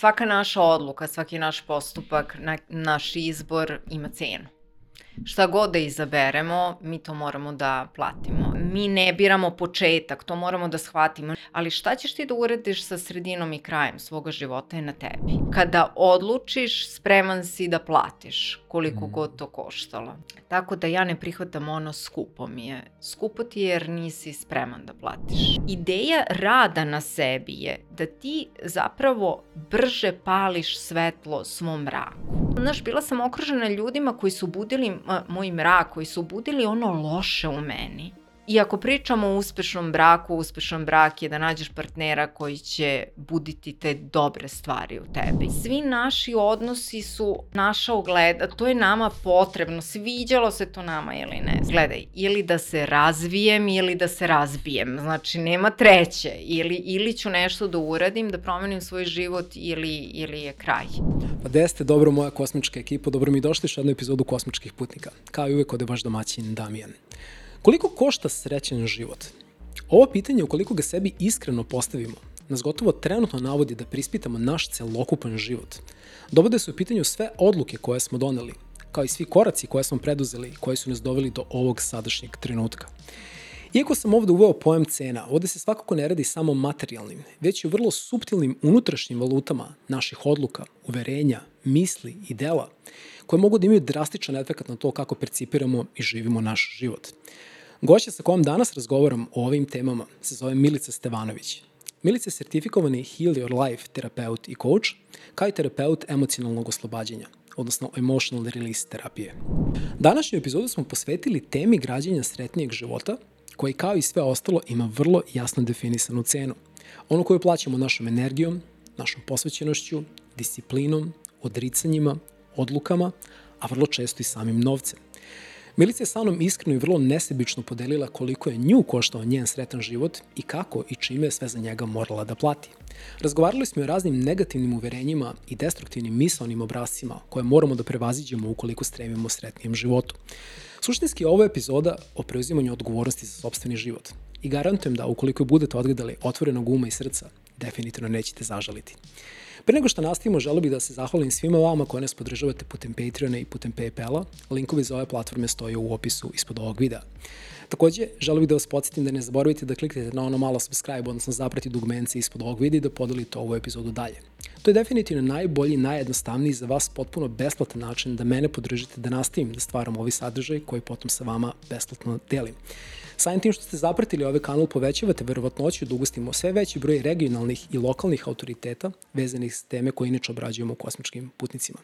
svaka naša odluka, svaki naš postupak, na, naš izbor ima cenu. Šta god da izaberemo, mi to moramo da platimo. Mi ne biramo početak, to moramo da shvatimo. Ali šta ćeš ti da uradiš sa sredinom i krajem svoga života je na tebi. Kada odlučiš, spreman si da platiš koliko mm. god to koštalo. Tako da ja ne prihvatam ono skupo mi je. Skupo ti je jer nisi spreman da platiš. Ideja rada na sebi je da ti zapravo brže pališ svetlo svom mraku. Znaš, bila sam okružena ljudima koji su budili moj mrak, koji su budili ono loše u meni. I ako pričamo o uspešnom braku, uspešan brak je da nađeš partnera koji će buditi te dobre stvari u tebi. Svi naši odnosi su naša ogleda, to je nama potrebno, sviđalo se to nama ili ne. Gledaj, ili da se razvijem ili da se razbijem, znači nema treće. Ili, ili ću nešto da uradim, da promenim svoj život ili, ili je kraj. Pa gde ste, dobro moja kosmička ekipa, dobro mi došli u jednu epizodu Kosmičkih putnika. Kao i uvek ovde vaš domaćin Damijan. Koliko košta srećan život? Ovo pitanje, ukoliko ga sebi iskreno postavimo, nas gotovo trenutno navodi da prispitamo naš celokupan život. Dovode su u pitanju sve odluke koje smo doneli, kao i svi koraci koje smo preduzeli koji su nas doveli do ovog sadašnjeg trenutka. Iako sam ovde uveo pojem cena, ovde se svakako ne radi samo materijalnim, već i o vrlo subtilnim unutrašnjim valutama naših odluka, uverenja, misli i dela, koje mogu da imaju drastičan efekt na to kako percipiramo i živimo naš život. Gošća sa kojom danas razgovaram o ovim temama se zove Milica Stevanović. Milica je sertifikovani Heal Your Life terapeut i coach, kao i terapeut emocionalnog oslobađanja, odnosno emotional release terapije. Današnju epizodu smo posvetili temi građanja sretnijeg života, koji kao i sve ostalo ima vrlo jasno definisanu cenu. Onu koju plaćamo našom energijom, našom posvećenošću, disciplinom, odricanjima, odlukama, a vrlo često i samim novcem. Milica je sa mnom iskreno i vrlo nesebično podelila koliko je nju koštao njen sretan život i kako i čime je sve za njega morala da plati. Razgovarali smo o raznim negativnim uverenjima i destruktivnim misalnim obrazcima koje moramo da prevaziđemo ukoliko stremimo sretnijem životu. Suštinski ovo je epizoda o preuzimanju odgovornosti za sobstveni život i garantujem da ukoliko budete odgledali otvorenog uma i srca, definitivno nećete zažaliti. Pre nego što nastavimo, želeo bih da se zahvalim svima vama koje nas podržavate putem Patreona i putem Paypala. Linkovi za ove platforme stoje u opisu ispod ovog videa. Takođe, želeo bih da vas podsjetim da ne zaboravite da kliknete na ono malo subscribe, odnosno zaprati dugmence ispod ovog videa i da podelite ovu epizodu dalje. To je definitivno najbolji, najjednostavniji za vas potpuno besplatan način da mene podržite da nastavim da stvaram ovi sadržaj koji potom sa vama besplatno delim. Samim tim što ste zapratili ovaj kanal povećavate verovatnoću da ugostimo sve veći broj regionalnih i lokalnih autoriteta vezanih s teme koje inače obrađujemo u kosmičkim putnicima.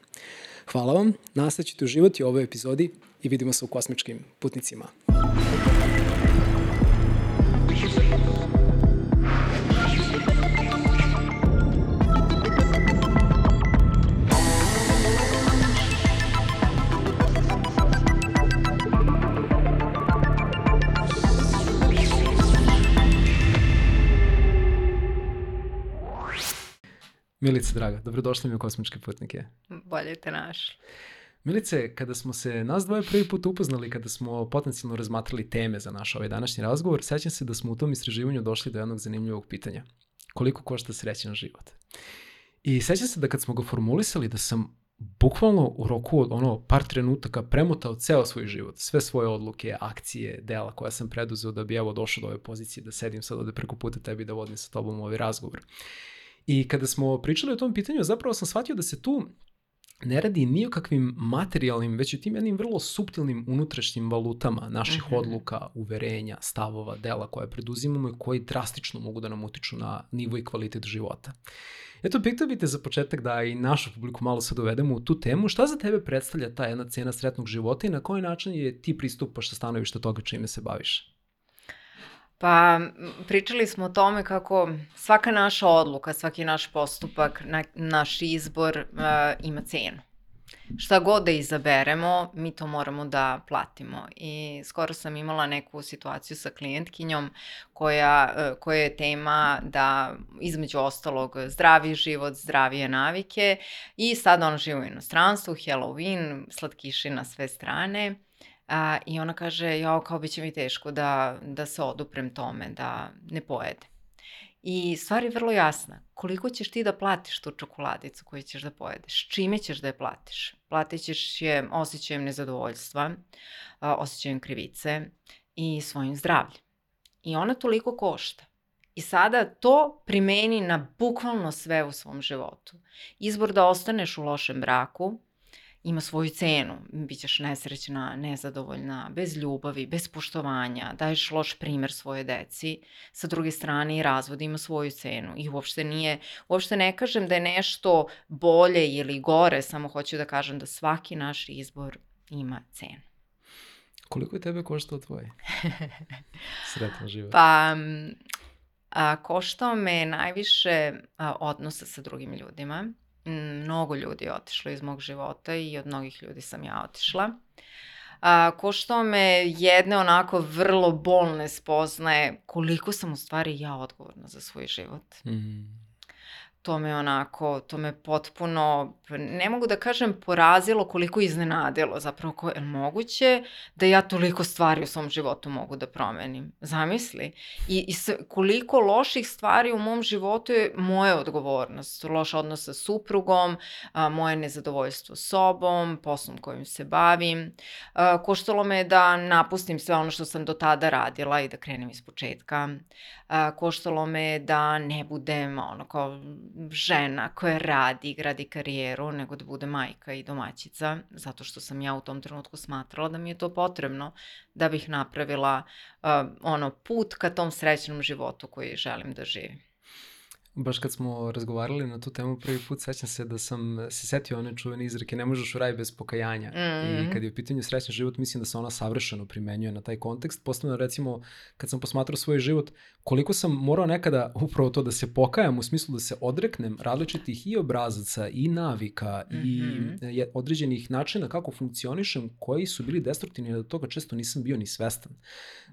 Hvala vam, nastavit uživati u ovoj epizodi i vidimo se u kosmičkim putnicima. Milice, draga, dobrodošli mi u Kosmičke putnike. Bolje te našli. Milice, kada smo se nas dvoje prvi put upoznali, kada smo potencijalno razmatrali teme za naš ovaj današnji razgovor, sećam se da smo u tom istraživanju došli do jednog zanimljivog pitanja. Koliko košta srećan život? I sećam se da kad smo ga formulisali, da sam bukvalno u roku od ono par trenutaka premotao ceo svoj život, sve svoje odluke, akcije, dela koja sam preduzeo da bi evo došao do ove pozicije, da sedim sad ovde preko puta tebi da vodim sa tobom ovaj razgovor. I kada smo pričali o tom pitanju, zapravo sam shvatio da se tu ne radi ni o kakvim materijalnim, već o tim jednim vrlo subtilnim unutrašnjim valutama naših mhm. -huh. odluka, uverenja, stavova, dela koje preduzimamo i koji drastično mogu da nam utiču na nivo i kvalitet života. Eto, pitao bih te za početak da i našu publiku malo sad uvedemo u tu temu. Šta za tebe predstavlja ta jedna cena sretnog života i na koji način je ti pristupaš sa stanovišta toga čime se baviš? Pa pričali smo o tome kako svaka naša odluka, svaki naš postupak, na, naš izbor uh, ima cenu. Šta god da izaberemo, mi to moramo da platimo. I skoro sam imala neku situaciju sa klijentkinjom koja, uh, koja je tema da između ostalog zdravi život, zdravije navike i sad ona živi u inostranstvu, Halloween, slatkiši na sve strane A, I ona kaže, jao, kao biće mi teško da, da se oduprem tome, da ne pojede. I stvar je vrlo jasna. Koliko ćeš ti da platiš tu čokoladicu koju ćeš da pojedeš? Čime ćeš da je platiš? Platit ćeš je osjećajem nezadovoljstva, osjećajem krivice i svojim zdravljem. I ona toliko košta. I sada to primeni na bukvalno sve u svom životu. Izbor da ostaneš u lošem braku, ima svoju cenu. Bićeš nesrećna, nezadovoljna, bez ljubavi, bez poštovanja, daješ loš primer svoje deci. Sa druge strane i razvod ima svoju cenu i uopšte nije, uopšte ne kažem da je nešto bolje ili gore, samo hoću da kažem da svaki naš izbor ima cenu. Koliko je tebe koštao tvoj sretan život? Pa, a, koštao me najviše a, odnosa sa drugim ljudima mnogo ljudi je otišlo iz mog života i od mnogih ljudi sam ja otišla. A, koštao me jedne onako vrlo bolne spoznaje koliko sam u stvari ja odgovorna za svoj život. Mm to me onako, to me potpuno, ne mogu da kažem porazilo koliko iznenadilo zapravo ko je moguće da ja toliko stvari u svom životu mogu da promenim. Zamisli. I, i s, koliko loših stvari u mom životu je moja odgovornost. Loš odnos sa suprugom, a, moje nezadovoljstvo sobom, poslom kojim se bavim. A, koštalo me da napustim sve ono što sam do tada radila i da krenem iz početka. A, koštalo me da ne budem ono kao žena koja radi, gradi karijeru, nego da bude majka i domaćica, zato što sam ja u tom trenutku smatrala da mi je to potrebno da bih napravila ono put ka tom srećnom životu koji želim da živim baš kad smo razgovarali na tu temu prvi put, sećam se da sam se setio one čuvene izreke ne možeš u raj bez pokajanja. Mm -hmm. I kad je u pitanju srećan život, mislim da se ona savršeno primenjuje na taj kontekst. Posledno, recimo, kad sam posmatrao svoj život, koliko sam morao nekada upravo to da se pokajam, u smislu da se odreknem različitih i obrazaca i navika mm -hmm. i mhm. određenih načina kako funkcionišem, koji su bili destruktivni, da toga često nisam bio ni svestan.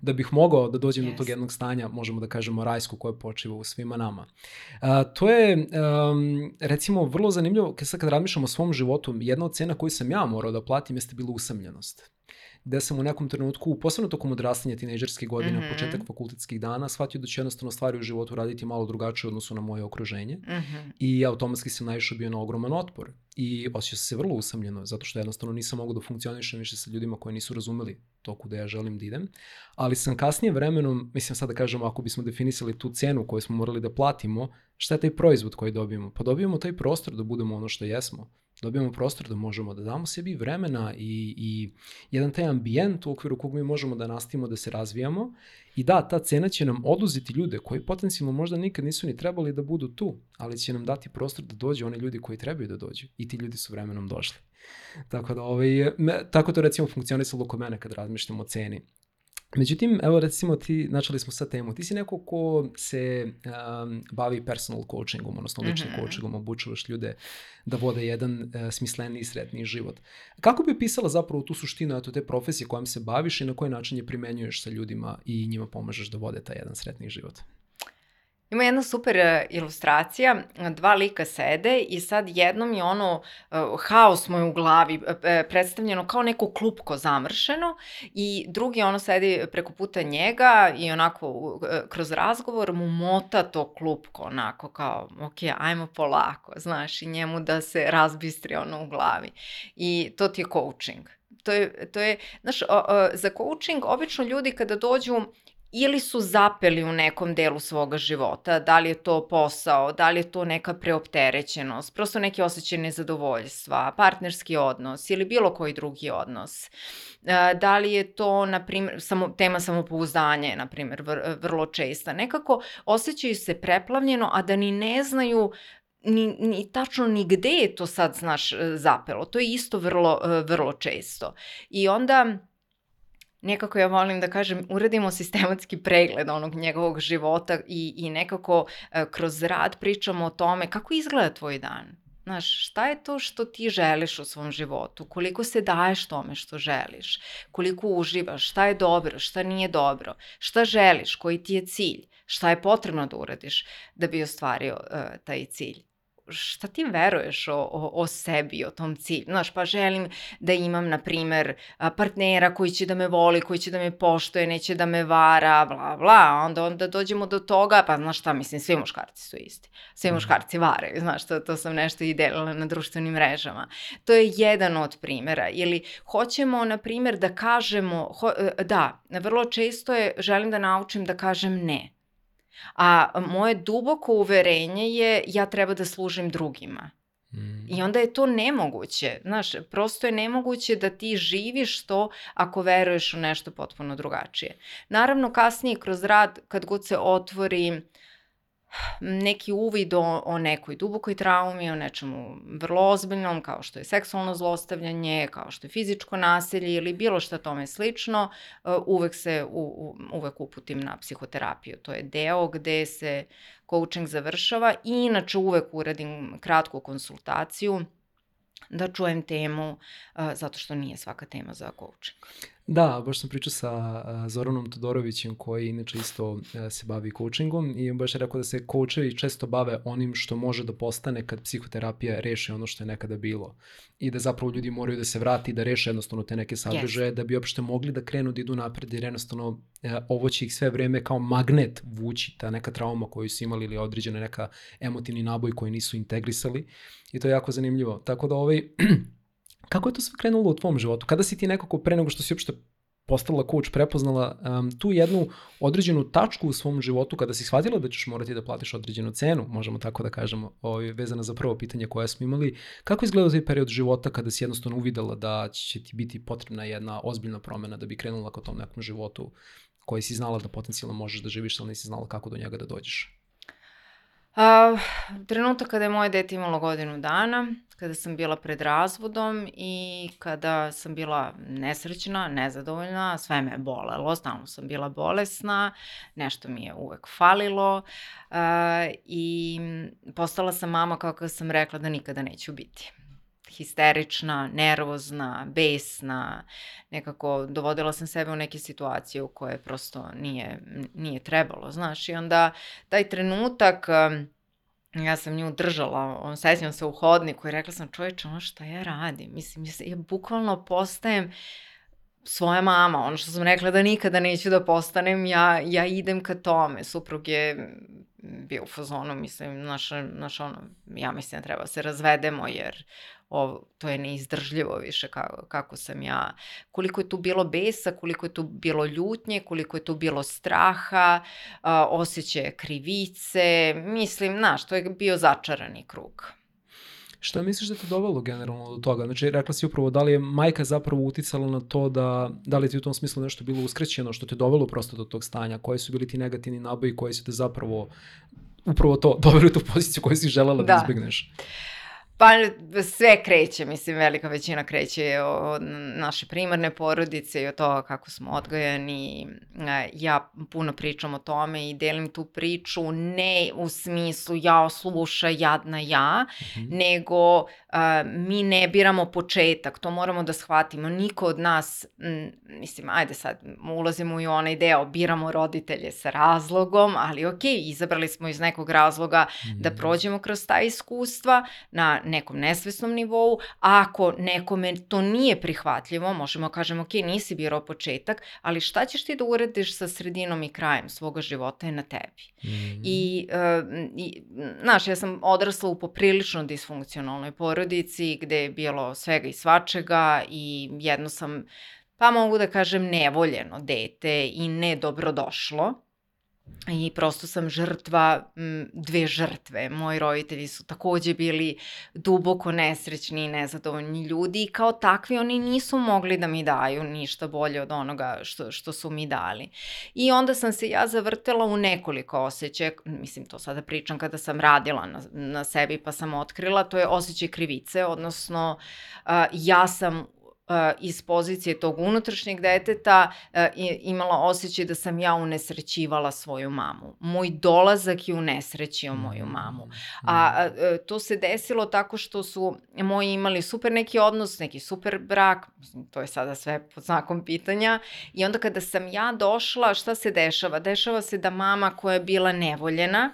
Da bih mogao da dođem yes. do tog jednog stanja, možemo da kažemo rajsko, koje počiva u svima nama. A, to je, um, recimo, vrlo zanimljivo, kad sad kad razmišljam o svom životu, jedna od cena koju sam ja morao da platim jeste bila usamljenost gde sam u nekom trenutku, posebno tokom odrastanja tinejdžerske godine, mm -hmm. početak fakultetskih dana, shvatio da ću jednostavno stvari u životu raditi malo drugačije u odnosu na moje okruženje mm -hmm. i automatski sam najviše bio na ogroman otpor i osjećao se vrlo usamljeno zato što jednostavno nisam mogao da funkcionišem više sa ljudima koji nisu razumeli to kuda ja želim da idem, ali sam kasnije vremenom, mislim sad da kažem ako bismo definisali tu cenu koju smo morali da platimo, šta je taj proizvod koji dobijemo? Pa dobijemo taj prostor da budemo ono što jesmo dobijamo prostor da možemo da damo sebi vremena i, i jedan taj ambijent u okviru kog mi možemo da nastavimo da se razvijamo i da, ta cena će nam oduzeti ljude koji potencijalno možda nikad nisu ni trebali da budu tu, ali će nam dati prostor da dođe one ljudi koji trebaju da dođu i ti ljudi su vremenom došli. Tako da, ovaj, me, tako to recimo funkcionisalo kod mene kad razmišljam o ceni. Međutim, evo recimo ti, načeli smo sa temu, ti si neko ko se um, bavi personal coachingom, odnosno ličnim mm -hmm. coachingom, obučavaš ljude da vode jedan uh, smisleniji i sretniji život. Kako bi opisala zapravo tu suštinu eto, te profesije kojom se baviš i na koji način je primenjuješ sa ljudima i njima pomažeš da vode taj jedan sretniji život? Ima jedna super e, ilustracija, dva lika sede i sad jednom je ono uh, haos moj u glavi uh, predstavljeno kao neko klupko zamršeno i drugi ono sedi preko puta njega i onako kroz razgovor mu mota to klupko onako kao ok, ajmo polako, znaš, i njemu da se razbistri ono u glavi. I to ti je coaching. To je, to je, znaš, o, o, za coaching obično ljudi kada dođu ili su zapeli u nekom delu svoga života, da li je to posao, da li je to neka preopterećenost, prosto neki osjećaj nezadovoljstva, partnerski odnos ili bilo koji drugi odnos. E, da li je to, na primjer, samo, tema samopouzdanja je, na primjer, vr, vrlo česta. Nekako osjećaju se preplavljeno, a da ni ne znaju ni, ni tačno ni gde je to sad, znaš, zapelo. To je isto vrlo, vrlo često. I onda nekako ja volim da kažem, uradimo sistematski pregled onog njegovog života i, i nekako e, kroz rad pričamo o tome kako izgleda tvoj dan. Znaš, šta je to što ti želiš u svom životu? Koliko se daješ tome što želiš? Koliko uživaš? Šta je dobro? Šta nije dobro? Šta želiš? Koji ti je cilj? Šta je potrebno da uradiš da bi ostvario uh, taj cilj? Šta ti veruješ o, o, o sebi, o tom cilju. Znaš, pa želim da imam, na primer, partnera koji će da me voli, koji će da me poštoje, neće da me vara, bla, bla. Onda, onda dođemo do toga, pa znaš šta, mislim, svi muškarci su isti. Svi mhm. muškarci varaju, znaš, to, to sam nešto i delila na društvenim mrežama. To je jedan od primera. Ili hoćemo, na primer, da kažemo, ho, e, da, vrlo često je, želim da naučim da kažem ne. A moje duboko uverenje je ja treba da služim drugima. Mm. I onda je to nemoguće. Znaš, prosto je nemoguće da ti živiš to ako veruješ u nešto potpuno drugačije. Naravno, kasnije kroz rad, kad god se otvori neki uvid o, o nekoj dubokoj traumi, o nečemu vrlo ozbiljnom, kao što je seksualno zlostavljanje, kao što je fizičko nasilje ili bilo šta tome slično, uh, uvek se u, u, uvek uputim na psihoterapiju. To je deo gde se coaching završava i inače uvek uradim kratku konsultaciju da čujem temu, uh, zato što nije svaka tema za coaching. Da, baš sam pričao sa uh, Zoranom Todorovićem koji inače isto uh, se bavi coachingom i baš je rekao da se coachevi često bave onim što može da postane kad psihoterapija reši ono što je nekada bilo i da zapravo ljudi moraju da se vrati i da reše jednostavno te neke sadržaje yes. da bi uopšte mogli da krenu da idu napred jer jednostavno uh, ovo će ih sve vreme kao magnet vući ta neka trauma koju su imali ili određena neka emotivni naboj koji nisu integrisali i to je jako zanimljivo. Tako da ovaj Kako je to sve krenulo u tvom životu? Kada si ti nekako pre nego što si uopšte postala coach, prepoznala um, tu jednu određenu tačku u svom životu kada si shvatila da ćeš morati da platiš određenu cenu, možemo tako da kažemo, ovaj, vezana za prvo pitanje koje smo imali. Kako izgleda taj period života kada si jednostavno uvidela da će ti biti potrebna jedna ozbiljna promena da bi krenula ka tom nekom životu koji si znala da potencijalno možeš da živiš, ali nisi znala kako do njega da dođeš? Uh, trenutak kada je moje dete imalo godinu dana, kada sam bila pred razvodom i kada sam bila nesrećna, nezadovoljna, sve me je bolelo, stalno sam bila bolesna, nešto mi je uvek falilo uh, i postala sam mama kako sam rekla da nikada neću biti histerična, nervozna, besna, nekako dovodila sam sebe u neke situacije u koje prosto nije, nije trebalo, znaš, i onda taj trenutak, ja sam nju držala, on sećam se u hodniku i rekla sam, čovječe, ono šta ja radim, mislim, ja, ja bukvalno postajem svoja mama, ono što sam rekla da nikada neću da postanem, ja, ja idem ka tome. Suprug je bio u fazonu, mislim, naš, naš ono, ja mislim da treba da se razvedemo jer ovo, to je neizdržljivo više kako, kako sam ja, koliko je tu bilo besa, koliko je tu bilo ljutnje, koliko je tu bilo straha, a, osjećaje krivice, mislim, znaš, to je bio začarani krug. Šta misliš da te dovelo generalno do toga? Znači, rekla si upravo da li je majka zapravo uticala na to da, da li ti u tom smislu nešto bilo uskrećeno što te dovelo prosto do tog stanja? Koji su bili ti negativni naboji koji su te zapravo upravo to doveli u tu poziciju koju si želela da, da izbegneš? Da. Pa sve kreće, mislim, velika većina kreće od naše primarne porodice i od toga kako smo odgojeni. Ja puno pričam o tome i delim tu priču ne u smislu ja sluša jadna ja, mm -hmm. nego uh, mi ne biramo početak, to moramo da shvatimo. Niko od nas, m, mislim, ajde sad, ulazimo i u onaj deo, biramo roditelje sa razlogom, ali ok, izabrali smo iz nekog razloga mm da mhm. prođemo kroz ta iskustva na nekom nesvesnom nivou, a ako nekome to nije prihvatljivo, možemo kažemo, ok, nisi birao početak, ali šta ćeš ti da uradiš sa sredinom i krajem svoga života je na tebi. Mm. I, uh, i, znaš, ja sam odrasla u poprilično disfunkcionalnoj porodici gde je bilo svega i svačega i jedno sam pa mogu da kažem nevoljeno dete i nedobrodošlo. I prosto sam žrtva dve žrtve. Moji roditelji su takođe bili duboko nesrećni i nezadovoljni ljudi i kao takvi oni nisu mogli da mi daju ništa bolje od onoga što, što su mi dali. I onda sam se ja zavrtela u nekoliko osjećaja, mislim to sada pričam kada sam radila na, na sebi pa sam otkrila, to je osjećaj krivice, odnosno ja sam iz pozicije tog unutrašnjeg deteta imala osjećaj da sam ja unesrećivala svoju mamu. Moj dolazak je unesrećio moju mamu. A to se desilo tako što su moji imali super neki odnos, neki super brak, to je sada sve pod znakom pitanja, i onda kada sam ja došla, šta se dešava? Dešava se da mama koja je bila nevoljena,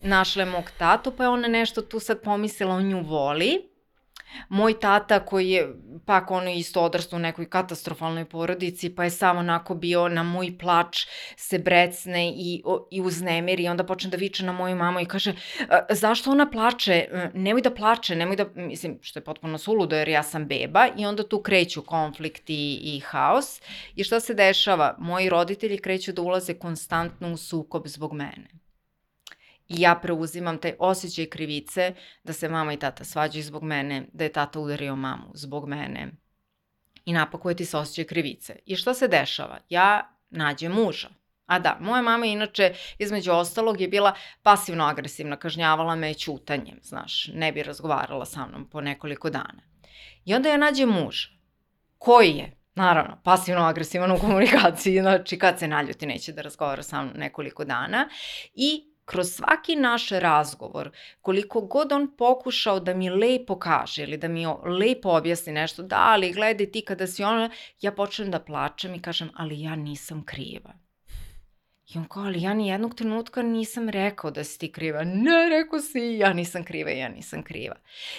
našla je mog tatu, pa je ona nešto tu sad pomislila, on nju voli, Moj tata koji je pak ono isto odrastao u nekoj katastrofalnoj porodici, pa je samo onako bio na moj plač se brecne i, i uznemiri i onda počne da viče na moju mamu i kaže zašto ona plače, nemoj da plače, nemoj da, mislim, što je potpuno suludo jer ja sam beba i onda tu kreću konflikt i, i haos i šta se dešava? Moji roditelji kreću da ulaze konstantno u sukob zbog mene. I ja preuzimam taj osjećaj krivice da se mama i tata svađaju zbog mene, da je tata udario mamu zbog mene. I napakuje ti se osjećaj krivice. I šta se dešava? Ja nađem muža. A da, moja mama inače, između ostalog, je bila pasivno-agresivna, kažnjavala me ćutanjem, znaš, ne bi razgovarala sa mnom po nekoliko dana. I onda ja nađem muža, koji je, naravno, pasivno-agresivan u komunikaciji, znači kad se naljuti neće da razgovara sa mnom nekoliko dana i kroz svaki naš razgovor, koliko god on pokušao da mi lepo kaže ili da mi lepo objasni nešto, da, ali gledaj ti kada si ona, ja počnem da plačem i kažem, ali ja nisam kriva. I on kao, ali ja ni jednog trenutka nisam rekao da si ti kriva. Ne, rekao si, ja nisam kriva, ja nisam kriva.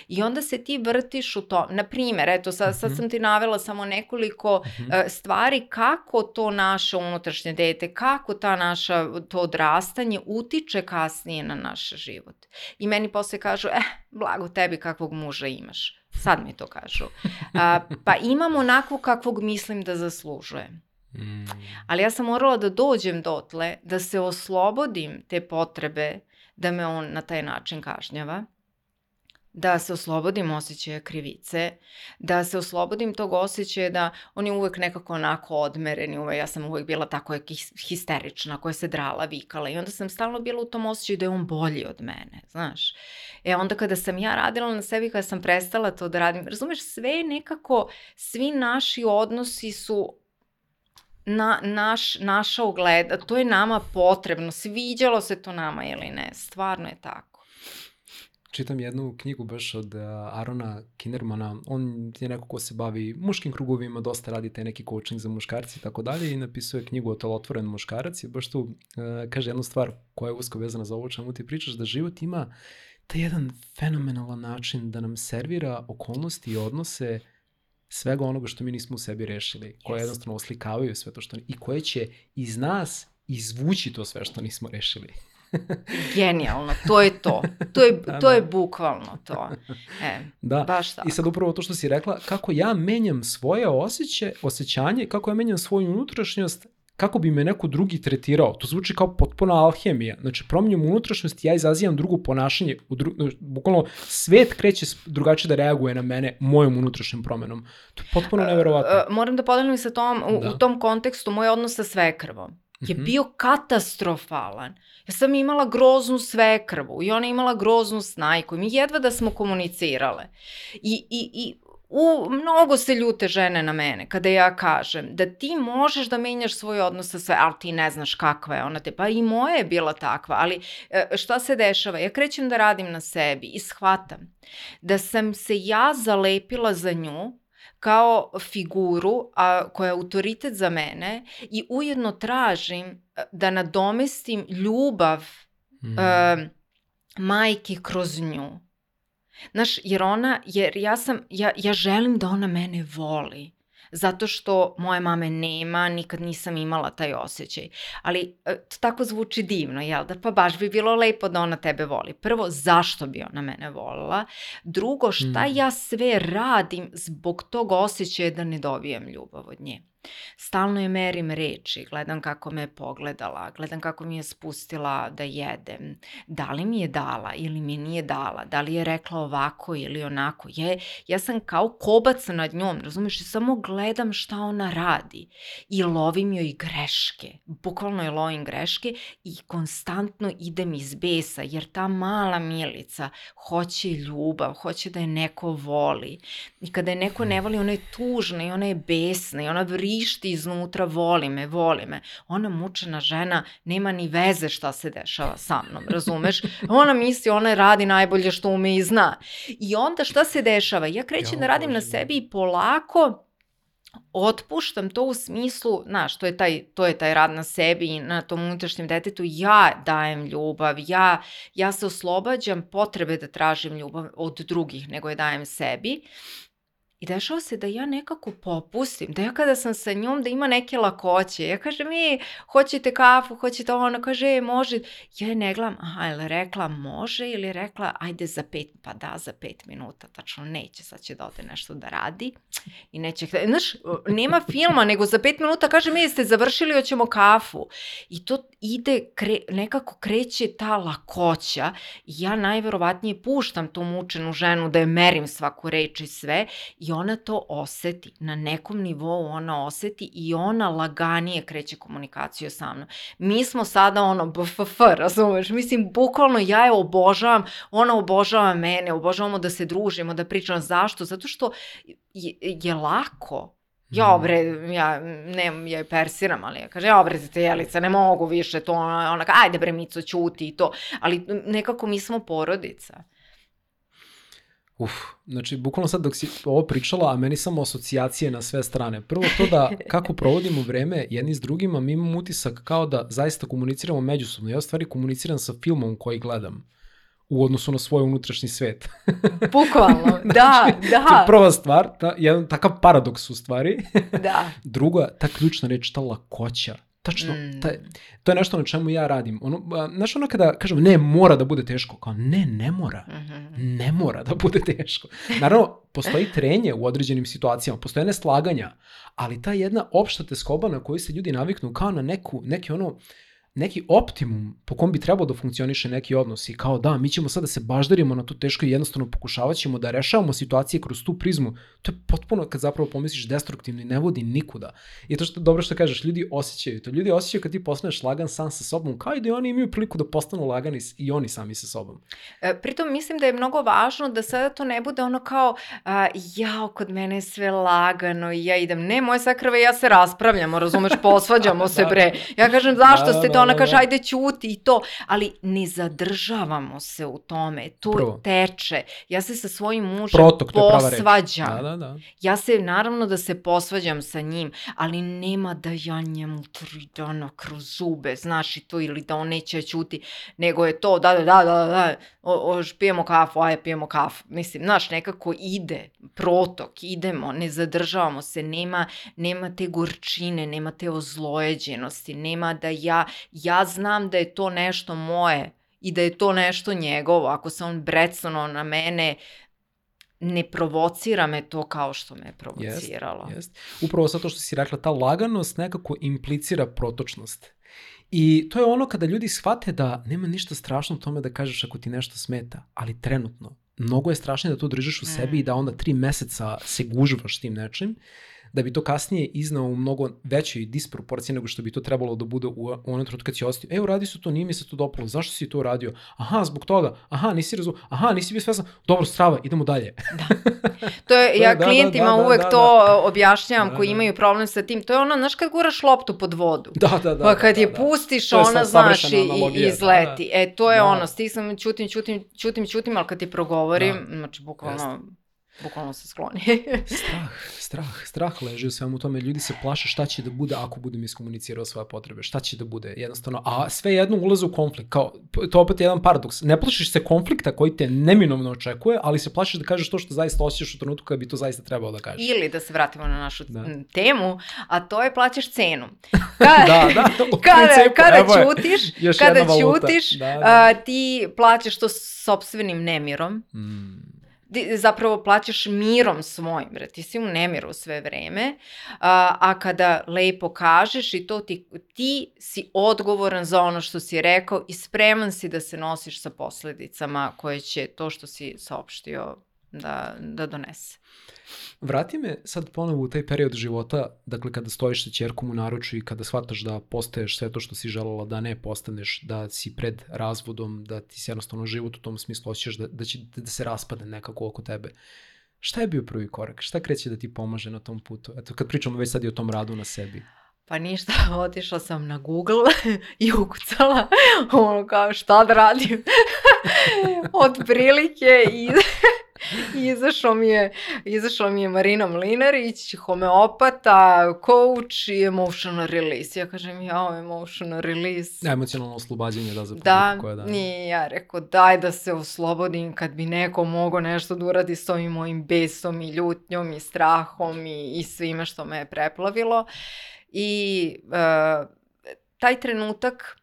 I onda se ti vrtiš u to. Na primer, eto, sad, sad mhm. sam ti navela samo nekoliko uh, stvari kako to naše unutrašnje dete, kako ta naša, to odrastanje utiče kasnije na naš život. I meni posle kažu, eh, blago tebi kakvog muža imaš. Sad mi to kažu. Uh, pa imam onako kakvog mislim da zaslužujem. Mm. Ali ja sam morala da dođem dotle, da se oslobodim te potrebe da me on na taj način kažnjava, da se oslobodim osjećaja krivice, da se oslobodim tog osjećaja da on je uvek nekako onako odmeren uvek, ja sam uvek bila tako histerična, koja se drala, vikala i onda sam stalno bila u tom osjećaju da je on bolji od mene, znaš. E onda kada sam ja radila na sebi, kada sam prestala to da radim, razumeš, sve nekako, svi naši odnosi su na, naš, naša ogleda, to je nama potrebno, sviđalo se to nama ili ne, stvarno je tako. Čitam jednu knjigu baš od uh, Arona Kinnermana, on je neko ko se bavi muškim krugovima, dosta radi taj neki coaching za muškarci i tako dalje i napisuje knjigu o talotvoren muškarac i baš tu uh, kaže jednu stvar koja je usko vezana za ovo čemu ti pričaš, da život ima taj jedan fenomenalan način da nam servira okolnosti i odnose uh, svega onoga što mi nismo u sebi rešili, koje yes. jednostavno oslikavaju sve to što i koje će iz nas izvući to sve što nismo rešili. Genijalno, to je to. To je, da, to da. je bukvalno to. E, da. baš tako. I sad upravo to što si rekla, kako ja menjam svoje osjeće, osjećanje, kako ja menjam svoju unutrašnjost kako bi me neko drugi tretirao. To zvuči kao potpuna alhemija. Znači, promenjam unutrašnjost, ja izazivam drugo ponašanje. U dru... Bukvalno, svet kreće drugačije da reaguje na mene mojom unutrašnjom promenom. To je potpuno neverovatno. Uh, uh, moram da podelim sa tom, u, da. u tom kontekstu, moj odnos sa svekrvom je mm -hmm. bio katastrofalan. Ja sam imala groznu svekrvu i ona imala groznu snajku i mi jedva da smo komunicirale. I, i, i U, mnogo se ljute žene na mene kada ja kažem da ti možeš da menjaš svoj odnos sa sve, ali ti ne znaš kakva je ona te, pa i moja je bila takva, ali e, šta se dešava? Ja krećem da radim na sebi i shvatam da sam se ja zalepila za nju kao figuru a, koja je autoritet za mene i ujedno tražim e, da nadomestim ljubav mm. a, majke kroz nju. Znaš, jer ona, jer ja sam, ja, ja želim da ona mene voli. Zato što moje mame nema, nikad nisam imala taj osjećaj. Ali e, to tako zvuči divno, jel da? Pa baš bi bilo lepo da ona tebe voli. Prvo, zašto bi ona mene volila? Drugo, šta mm. ja sve radim zbog tog osjećaja da ne dobijem ljubav od nje? Stalno je merim reči, gledam kako me je pogledala, gledam kako mi je spustila da jedem, da li mi je dala ili mi nije dala, da li je rekla ovako ili onako. Je, ja sam kao kobac nad njom, razumiješ, samo gledam šta ona radi i lovim joj greške, bukvalno je lovim greške i konstantno idem iz besa, jer ta mala milica hoće ljubav, hoće da je neko voli. I kada je neko ne voli, ona je tužna i ona je besna i ona vri vrišti iznutra, voli me, voli me. Ona mučena žena nema ni veze šta se dešava sa mnom, razumeš? Ona misli, ona radi najbolje što ume i zna. I onda šta se dešava? Ja krećem ja, da radim na sebi i polako otpuštam to u smislu, znaš, to je taj, to je taj rad na sebi i na tom unutrašnjem detetu, ja dajem ljubav, ja, ja se oslobađam potrebe da tražim ljubav od drugih nego je dajem sebi I dešava se da ja nekako popustim, da ja kada sam sa njom da ima neke lakoće. Ja kažem, mi, hoćete kafu, hoćete ovo, ona kaže, e, može. Ja je ne gledam, aha, ili rekla može ili je rekla, ajde za pet, pa da, za pet minuta, tačno neće, sad će da ode nešto da radi i neće, znaš, nema filma, nego za pet minuta kaže, mi jeste završili, hoćemo kafu. I to ide, kre, nekako kreće ta lakoća i ja najverovatnije puštam tu mučenu ženu da je merim svaku reč i sve i ona to oseti. Na nekom nivou ona oseti i ona laganije kreće komunikaciju sa mnom. Mi smo sada ono BFF, razumeš? Mislim, bukvalno ja je obožavam, ona obožava mene, obožavamo da se družimo, da pričamo. Zašto? Zato što je, je lako. Ja Mhm. bre, ja, ne, ja je persiram, ali ja kaže, ja bre, te jelica, ne mogu više to, ona, ona ajde bre, Mico, ćuti i to, ali nekako mi smo porodica. Uf, znači, bukvalno sad dok si ovo pričala, a meni samo asocijacije na sve strane. Prvo to da kako provodimo vreme jedni s drugima, mi imamo utisak kao da zaista komuniciramo međusobno. Ja stvari komuniciram sa filmom koji gledam u odnosu na svoj unutrašnji svet. Bukvalno, da, To je da, prva stvar, ta, jedan takav paradoks u stvari. da. Druga, ta ključna reč, ta lakoća. Tačno, Mm. taj, to je nešto na čemu ja radim. Ono, znaš ono kada kažem, ne, mora da bude teško. Kao, ne, ne mora. Mhm. Ne mora da bude teško. Naravno, postoji trenje u određenim situacijama, postoje neslaganja, ali ta jedna opšta teskoba na koju se ljudi naviknu kao na neku, neki ono, neki optimum po kom bi trebao da funkcioniše neki odnos i kao da, mi ćemo sad da se baždarimo na to teško i jednostavno pokušavat ćemo da rešavamo situacije kroz tu prizmu. To je potpuno, kad zapravo pomisliš, destruktivno i ne vodi nikuda. I to što dobro što kažeš, ljudi osjećaju to. Ljudi osjećaju kad ti postaneš lagan sam sa sobom, kao i da oni imaju priliku da postanu lagani i oni sami sa sobom. E, Pritom mislim da je mnogo važno da sada to ne bude ono kao a, jao, kod mene je sve lagano i ja idem. Ne, moje sakrave ja se raspravljamo, razumeš, posvađamo se Da, bre. Ja kažem zašto Da, ste da, to, ona da, kaže da. ajde ćuti i to, ali ne zadržavamo se u tome, to Upravo. teče. Ja se sa svojim mužem Protok, posvađam. Da, da, da. Ja se, naravno da se posvađam sa njim, ali nema da ja njemu tri dana kroz zube, znaš i to, ili da on neće čuti, nego je to, da, da, da, da, da, o, o, pijemo kafu, aj, pijemo kafu. Mislim, znaš, nekako ide, protok, idemo, ne zadržavamo se, nema, nema te gorčine, nema te ozlojeđenosti, nema da ja, ja znam da je to nešto moje i da je to nešto njegovo. Ako se on brecnuo na mene, ne provocira me to kao što me provociralo. Jest. Upravo zato što si rekla, ta laganost nekako implicira protočnost. I to je ono kada ljudi shvate da nema ništa strašno u tome da kažeš ako ti nešto smeta, ali trenutno. Mnogo je strašnije da to držiš u sebi Mm. i da onda tri meseca se gužvaš tim nečim, da bi to kasnije iznao u mnogo većoj disproporciji nego što bi to trebalo da bude u, u onom trenutku kad si ostio. E, uradi su to, nije mi se to dopalo, zašto si to uradio? Aha, zbog toga, aha, nisi razumio, aha, nisi bio svestan, dobro, strava, idemo dalje. Je, To je, ja da, da, klijentima da, da, uvek da, to da. objašnjavam Da, koji da. imaju problem sa tim. To je ono, znaš kad guraš loptu pod vodu. da, da, da. Pa kad da, je da. pustiš, je ona, znaš, i, i da, izleti. E, to je Da. ono, stisam, čutim, čutim, čutim, čutim, ali kad ti progovorim, Da. znači, bukvalno, bukvalno se skloni. Strah, strah, strah leži u svemu tome. Ljudi se plaše šta će da bude ako budem iskomunicirao svoje potrebe. Šta će da bude, jednostavno. A sve jedno ulaze u konflikt. Kao, to opet je jedan paradoks. Ne plašiš se konflikta koji te neminovno očekuje, ali se plašiš da kažeš to što zaista osjećaš u trenutku kada bi to zaista trebalo da kažeš. Ili da se vratimo na našu Da. temu, a to je plaćaš cenu. Ka- Da, da, u kada, principu, kada evo je, još kada ćutiš, Da, da. a, ti plaćaš to sobstvenim nemirom, Mm, ti zapravo plaćaš mirom svojim, bre, ti si u nemiru sve vreme, a, a kada lepo kažeš i to ti, ti si odgovoran za ono što si rekao i spreman si da se nosiš sa posledicama koje će to što si saopštio da, da donese. Vrati me sad ponovo u taj period života, dakle kada stojiš sa čerkom u naručju i kada shvataš da postaješ sve to što si želela da ne postaneš, da si pred razvodom, da ti se jednostavno život u tom smislu osjećaš da, da će da se raspade nekako oko tebe. Šta je bio prvi korak? Šta kreće da ti pomaže na tom putu? Eto, kad pričamo već sad i o tom radu na sebi. Pa ništa, otišla sam na Google i ukucala ono kao šta da radim. Od prilike i I izašao mi je, izašao mi je Marina Mlinarić, homeopata, coach i emotional release. Ja kažem, ja, emotional release. Emocionalno oslobađanje, da, za da, koja da. I ja rekao, daj da se oslobodim kad bi neko mogao nešto da uradi s ovim mojim besom i ljutnjom i strahom i, i svime što me je preplavilo. I uh, taj trenutak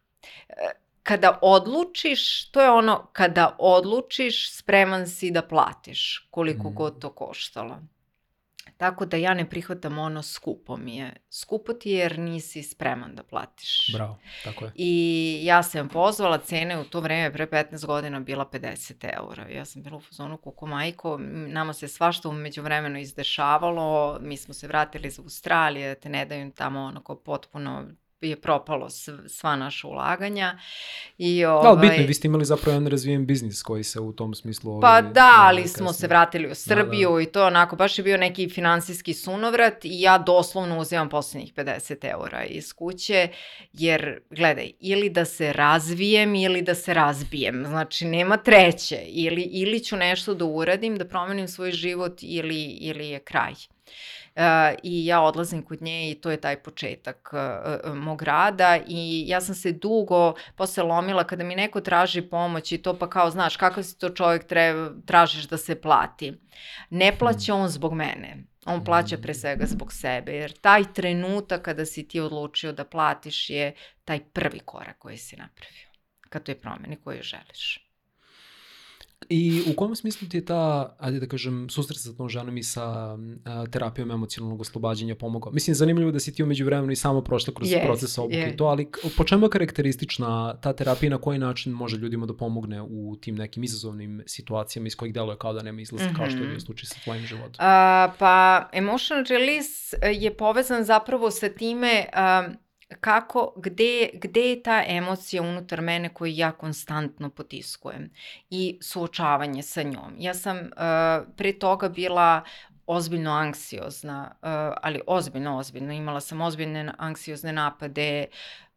uh, kada odlučiš, to je ono, kada odlučiš, spreman si da platiš koliko mm. god to koštalo. Tako da ja ne prihvatam ono skupo mi je. Skupo ti je jer nisi spreman da platiš. Bravo, tako je. I ja sam pozvala, cene u to vreme pre 15 godina bila 50 eura. Ja sam bila u fazonu kuku majko, nama se svašta umeđu vremenu izdešavalo, mi smo se vratili iz Australije, te ne daju tamo onako potpuno je propalo sva naša ulaganja. I, ovaj, da, ali bitno, ovaj vi ste imali zapravo jedan razvijen biznis koji se u tom smislu... Ovaj, pa da, ali kasnije. smo se vratili u Srbiju da, da. i to onako, baš je bio neki finansijski sunovrat i ja doslovno uzimam poslednjih 50 eura iz kuće, jer gledaj, ili da se razvijem ili da se razbijem, znači nema treće, ili, ili ću nešto da uradim, da promenim svoj život ili, ili je kraj. I ja odlazim kod nje i to je taj početak uh, mog rada i ja sam se dugo posle lomila kada mi neko traži pomoć i to pa kao znaš kakav si to čovjek treba, tražiš da se plati. Ne plaća on zbog mene. On plaća pre svega zbog sebe, jer taj trenutak kada si ti odlučio da platiš je taj prvi korak koji si napravio ka toj promeni koju želiš. I u kom smislu ti je ta, ajde da kažem, susret sa tom ženom i sa a, terapijom emocionalnog oslobađanja pomogao? Mislim, zanimljivo da si ti umeđu vremenu i samo prošla kroz yes, proces obuke yeah. i to, ali po čemu je karakteristična ta terapija na koji način može ljudima da pomogne u tim nekim izazovnim situacijama iz kojih deluje kao da nema izlaza, mm -hmm. kao što je bio mhm. slučaj sa tvojim životom? Uh, pa, emotional release je povezan zapravo sa time uh, kako, gde, gde je ta emocija unutar mene koju ja konstantno potiskujem i suočavanje sa njom. Ja sam uh, pre toga bila ozbiljno anksiozna, uh, ali ozbiljno, ozbiljno. Imala sam ozbiljne anksiozne napade,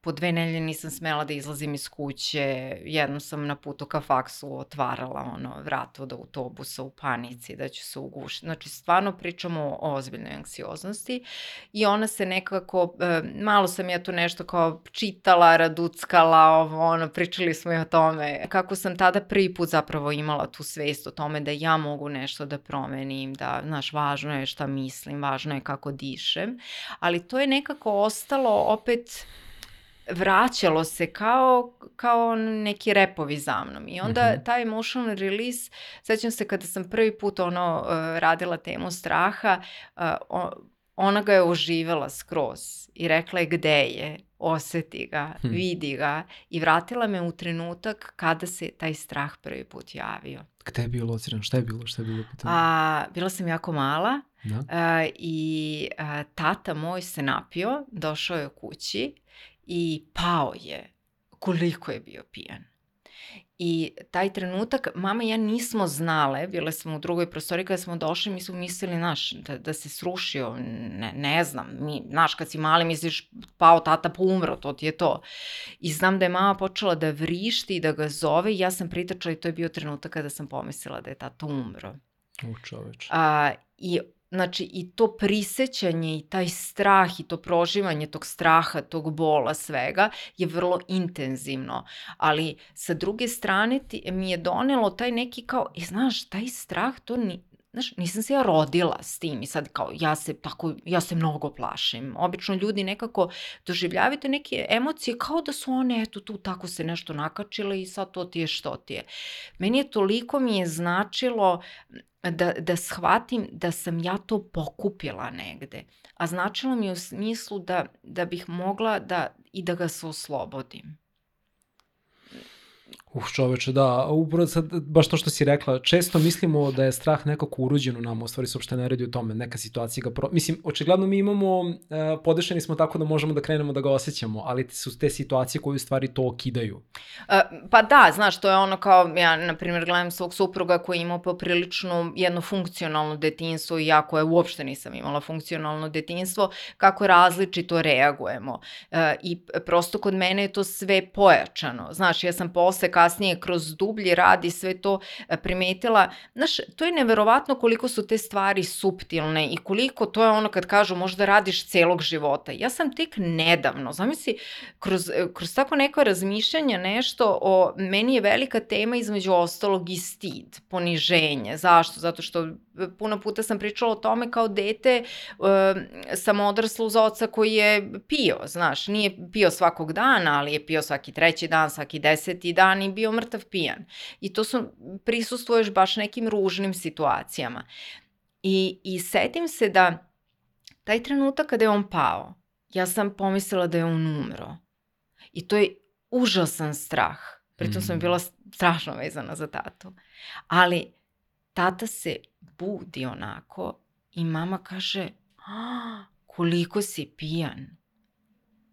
po dve nelje nisam smela da izlazim iz kuće, jednom sam na putu ka faksu otvarala ono, vrata od autobusa u panici da ću se ugušiti. Znači, stvarno pričamo o ozbiljnoj anksioznosti i ona se nekako, e, malo sam ja tu nešto kao čitala, raduckala, ovo, ono, pričali smo i o tome. Kako sam tada prvi put zapravo imala tu svest o tome da ja mogu nešto da promenim, da, znaš, važno je šta mislim, važno je kako dišem, ali to je nekako ostalo opet vraćalo se kao, kao neki repovi za mnom. I onda mm -hmm. taj emotional release, sećam se kada sam prvi put ono uh, radila temu straha, uh, ona ga je oživela skroz i rekla je gde je, oseti ga, hmm. vidi ga i vratila me u trenutak kada se taj strah prvi put javio. Gde je bio lociran? Šta je bilo? Šta je bilo pitanje? A, bila sam jako mala da? a, i a, tata moj se napio, došao je kući i pao je koliko je bio pijan. I taj trenutak, mama i ja nismo znale, bile smo u drugoj prostori kada smo došli, mi smo mislili, naš, da, da se srušio, ne, ne znam, mi, naš, kad si mali misliš, pao tata pa umro, to ti je to. I znam da je mama počela da vrišti i da ga zove i ja sam pritačala i to je bio trenutak kada sam pomislila da je tata umro. U čoveč. A, I Znači i to prisećanje i taj strah i to proživanje tog straha, tog bola, svega je vrlo intenzivno. Ali sa druge strane ti, mi je donelo taj neki kao, e, znaš, taj strah to ni, znaš, nisam se ja rodila s tim i sad kao ja se tako, ja se mnogo plašim. Obično ljudi nekako doživljavate neke emocije kao da su one eto tu tako se nešto nakačile i sad to ti je što ti je. Meni je toliko mi je značilo da, da shvatim da sam ja to pokupila negde. A značilo mi je u smislu da, da bih mogla da i da ga se oslobodim. Uh, čoveče, da, upravo sad, baš to što si rekla, često mislimo da je strah nekako urođen u nama, u stvari se uopšte ne radi o tome, neka situacija ga pro... Mislim, očigledno mi imamo, uh, podešeni smo tako da možemo da krenemo da ga osjećamo, ali su te situacije koje u stvari to okidaju. Uh, pa da, znaš, to je ono kao, ja, na primjer, gledam svog supruga koji ima poprilično jedno funkcionalno detinstvo i ja koje uopšte nisam imala funkcionalno detinstvo, kako različito reagujemo. Uh, I prosto kod mene je to sve pojačano. Znaš, ja sam posle kasnije kroz dublji rad i sve to e, primetila, znaš, to je neverovatno koliko su te stvari suptilne i koliko to je ono kad kažu možda radiš celog života. Ja sam tek nedavno, zamisli, kroz, e, kroz tako neko razmišljanje nešto o, meni je velika tema između ostalog i stid, poniženje. Zašto? Zato što puno puta sam pričala o tome kao dete, e, sam odrasla uz oca koji je pio, znaš, nije pio svakog dana, ali je pio svaki treći dan, svaki deseti dan i bio mrtav pijan. I to su, prisustvuješ baš nekim ružnim situacijama. I, I setim se da taj trenutak kada je on pao, ja sam pomislila da je on umro. I to je užasan strah. Pritom sam mm. bila strašno vezana za tatu. Ali tata se budi onako i mama kaže koliko si pijan.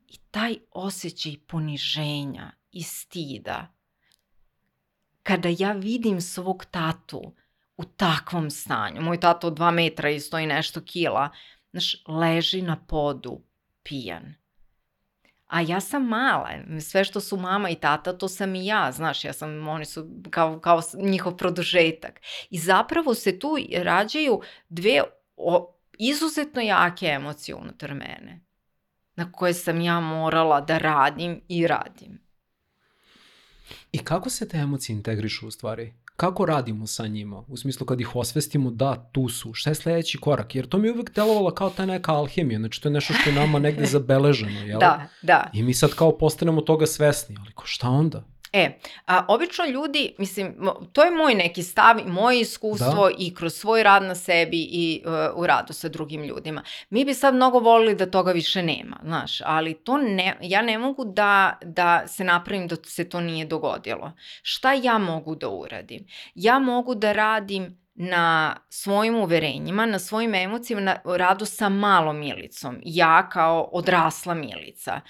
I taj osjećaj poniženja i stida, kada ja vidim svog tatu u takvom stanju, moj tato dva metra i stoji nešto kila, znaš, leži na podu, pijan. A ja sam mala, sve što su mama i tata, to sam i ja, znaš, ja sam, oni su kao, kao njihov produžetak. I zapravo se tu rađaju dve o, izuzetno jake emocije unutar mene, na koje sam ja morala da radim i radim. I kako se te emocije integrišu u stvari? Kako radimo sa njima? U smislu kad ih osvestimo da tu su, šta je sledeći korak? Jer to mi je uvek delovalo kao ta neka alhemija, znači to je nešto što je nama negde zabeleženo, jel? Da, da. I mi sad kao postanemo toga svesni, ali ko šta onda? E, a, obično ljudi, mislim, to je moj neki stav, moje iskustvo da. i kroz svoj rad na sebi i uh, u radu sa drugim ljudima. Mi bi sad mnogo volili da toga više nema, znaš, ali to ne, ja ne mogu da, da se napravim da se to nije dogodilo. Šta ja mogu da uradim? Ja mogu da radim na svojim uverenjima, na svojim emocijama, na radu sa malom milicom. Ja kao odrasla milica,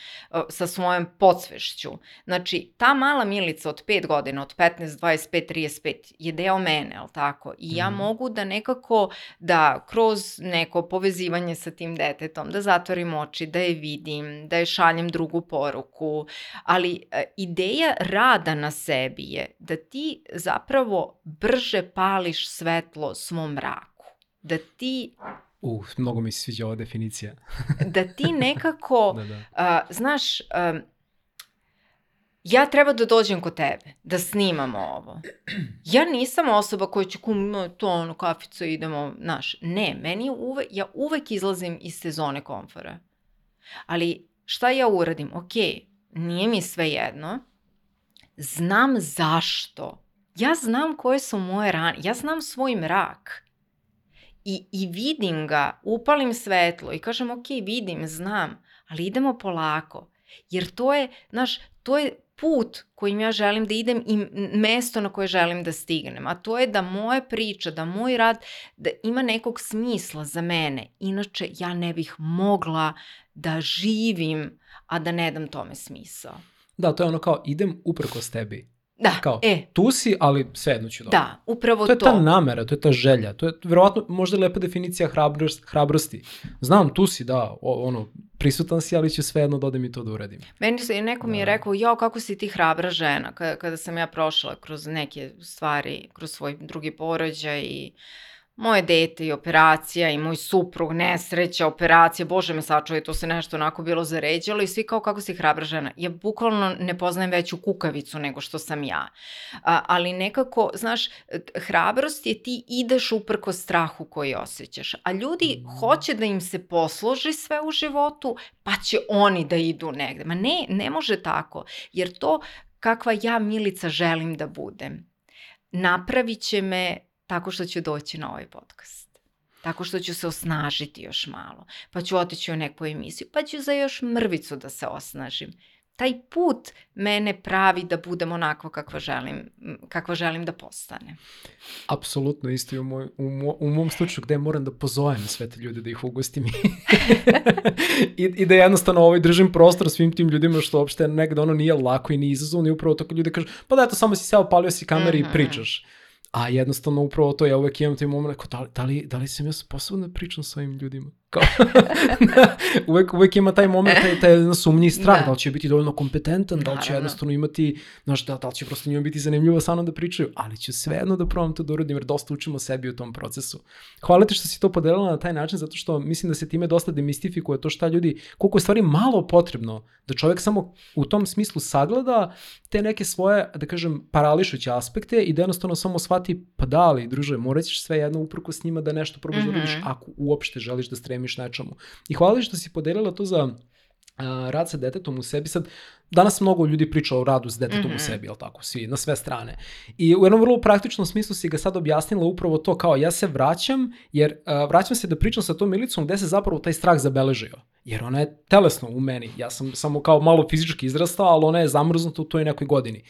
sa svojom podsvešću. Znači, ta mala milica od 5 godina, od 15, 25, 35, je deo mene, ali tako? I ja mm. mogu da nekako, da kroz neko povezivanje sa tim detetom, da zatvorim oči, da je vidim, da je šaljem drugu poruku, ali e, ideja rada na sebi je da ti zapravo brže pališ sve svetlo svom mraku. Da ti Uh, mnogo mi se sviđa ova definicija. da ti nekako, da, da. Uh, znaš, um, ja treba da dođem kod tebe, da snimamo ovo. Ja nisam osoba koja će kum, to ono, kaficu, idemo, znaš, ne, meni uvek, ja uvek izlazim iz sezone komfora. Ali šta ja uradim? Ok, nije mi sve jedno, znam zašto ja znam koje su moje rane, ja znam svoj mrak. I, I vidim ga, upalim svetlo i kažem, ok, vidim, znam, ali idemo polako. Jer to je, znaš, to je put kojim ja želim da idem i mesto na koje želim da stignem. A to je da moja priča, da moj rad da ima nekog smisla za mene. Inače, ja ne bih mogla da živim, a da ne dam tome smisao. Da, to je ono kao idem uprkos tebi. Da, Kao, e. tu si, ali svejedno ću dobro. Da, upravo to. Je to je ta namera, to je ta želja, to je verovatno možda lepa definicija hrabrost, hrabrosti. Znam, tu si, da, o, ono, prisutan si, ali ću svejedno da odem i to da uradim. Meni se, neko mi je da. rekao, jao, kako si ti hrabra žena, kada, kada sam ja prošla kroz neke stvari, kroz svoj drugi porođaj i moje dete i operacija i moj suprug, nesreća, operacija, bože me sačuje, to se nešto onako bilo zaređalo i svi kao kako si hrabra žena. Ja bukvalno ne poznajem veću kukavicu nego što sam ja. A, ali nekako, znaš, hrabrost je ti ideš uprko strahu koji osjećaš. A ljudi hoće da im se posloži sve u životu, pa će oni da idu negde. Ma ne, ne može tako, jer to kakva ja Milica želim da budem napravit će me tako što ću doći na ovaj podcast. Tako što ću se osnažiti još malo. Pa ću otići u neku emisiju. Pa ću za još mrvicu da se osnažim. Taj put mene pravi da budem onako kakva želim, kakva želim da postane. Apsolutno isto i u, moj, u, mo, u mom slučaju gde moram da pozovem sve te ljude da ih ugostim I, i da jednostavno ovaj držim prostor svim tim ljudima što uopšte negde ono nije lako i nije izazovno i upravo to kad ljudi kažu pa da eto samo si seo, palio si kamer mm -hmm. i mhm. pričaš A jednostavno upravo to, ja uvek imam taj moment, da, li, da, li, sam ja sposoban da pričam s ovim ljudima? Kao, uvek, uvek ima taj moment, taj, taj sumnji strah, da. da li će biti dovoljno kompetentan, da li će jednostavno imati, znaš, da, da li će prosto njima biti zanimljivo sa mnom da pričaju, ali ću svejedno da probam to da uradim, jer dosta učimo sebi u tom procesu. Hvala ti što si to podelila na taj način, zato što mislim da se time dosta demistifikuje to šta ljudi, koliko je stvari malo potrebno da čovek samo u tom smislu sagleda te neke svoje, da kažem, parališuće aspekte i da jednostavno samo shvati, pa da li, druže, morat ćeš sve jedno uprko s njima da nešto probaš mm -hmm. da uradiš mhm. ako uopšte želiš da stremiš nečemu. I hvala što si podelila to za a, rad sa detetom u sebi. Sad, danas mnogo ljudi priča o radu s detetom mm -hmm. u mhm. sebi, jel tako, svi, na sve strane. I u jednom vrlo praktičnom smislu si ga sad objasnila upravo to kao ja se vraćam, jer a, vraćam se da pričam sa tom milicom gde se zapravo taj strah zabeležio. Jer ona je telesno u meni. Ja sam samo kao malo fizički izrastao, ali ona je zamrznuta u toj nekoj godini.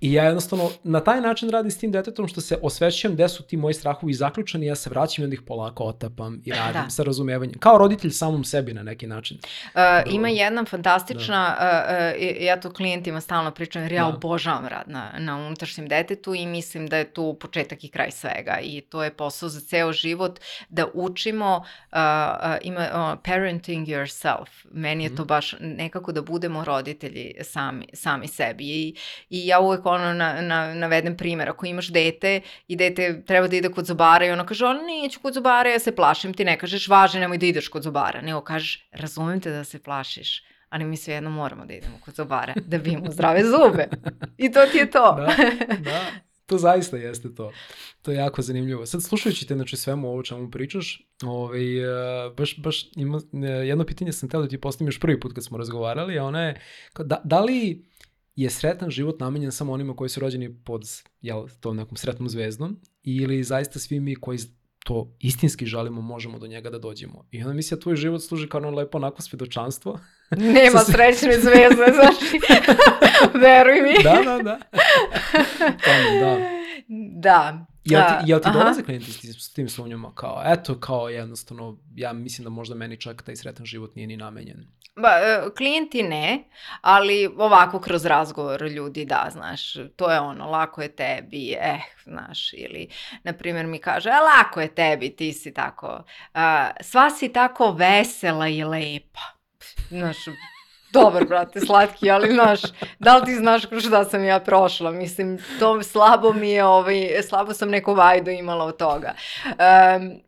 I ja jednostavno na taj način radim s tim detetom što se osvećujem gde su ti moji strahovi zaključani, ja se vraćam i onda ih polako otapam i radim da. sa razumevanjem. Kao roditelj samom sebi na neki način. Uh, ima jedna fantastična, da. uh, ja to klijentima stalno pričam, jer ja da. obožavam rad na, na unutrašnjem detetu i mislim da je tu početak i kraj svega i to je posao za ceo život da učimo uh, uh, ima uh, parenting yourself. Meni je to mhm. baš nekako da budemo roditelji sami, sami sebi i, i ja uvek ono na, na, navedem primjer, ako imaš dete i dete treba da ide kod zubara i ono kaže, ono neću kod zubara, ja se plašim, ti ne kažeš, važe, nemoj da ideš kod zubara, nego kažeš, razumem te da se plašiš, ali mi sve jedno moramo da idemo kod zubara, da bi imamo zdrave zube. I to ti je to. da, da. To zaista jeste to. To je jako zanimljivo. Sad slušajući te, znači svemu ovo čemu pričaš, ovaj, uh, baš, baš ima, uh, jedno pitanje sam teo da ti postavim još prvi put kad smo razgovarali, a ona je, da, da li je sretan život namenjen samo onima koji su rođeni pod jel, tom nekom sretnom zvezdom ili zaista svi mi koji to istinski želimo, možemo do njega da dođemo. I onda misli da tvoj život služi kao ono lepo onako svedočanstvo. Nema srećne zvezde, znači, veruj mi. da, da, da. Tome, da. Da. Jel ti, jel ti dolaze klijenti s tim sumnjama kao, eto, kao jednostavno, ja mislim da možda meni čak taj sretan život nije ni namenjen. Ba, e, klijenti ne, ali ovako kroz razgovor ljudi da, znaš, to je ono, lako je tebi, eh, znaš, ili, na primjer, mi kaže, e, lako je tebi, ti si tako, uh, sva si tako vesela i lepa. Znaš, dobar, brate, slatki, ali znaš, da li ti znaš kroz šta sam ja prošla? Mislim, to slabo mi je, ovaj, slabo sam neko vajdu imala od toga. Um,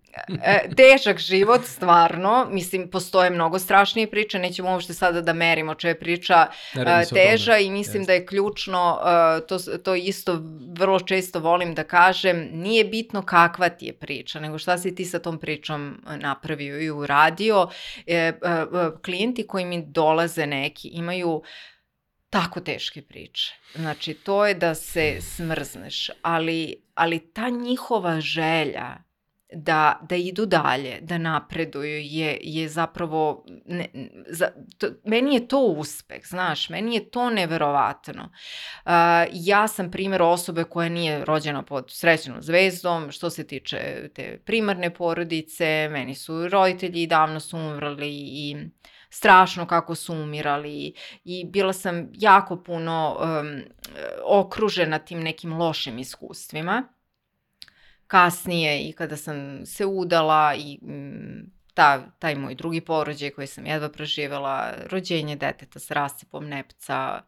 težak život, stvarno, mislim, postoje mnogo strašnije priče, nećemo uopšte sada da merimo če je priča uh, teža i mislim da je ključno, uh, to, to isto vrlo često volim da kažem, nije bitno kakva ti je priča, nego šta si ti sa tom pričom napravio i uradio. E, klijenti koji mi dolaze neki imaju tako teške priče. Znači, to je da se smrzneš, ali, ali ta njihova želja da, da idu dalje, da napreduju je, je zapravo, ne, za, to, meni je to uspeh, znaš, meni je to neverovatno. Uh, ja sam primjer osobe koja nije rođena pod srećnom zvezdom, što se tiče te primarne porodice, meni su roditelji davno su umrli i strašno kako su umirali i bila sam jako puno um, okružena tim nekim lošim iskustvima kasnije i kada sam se udala i mm, ta, taj moj drugi porođaj koji sam jedva proživjela, rođenje deteta s rasipom nepca,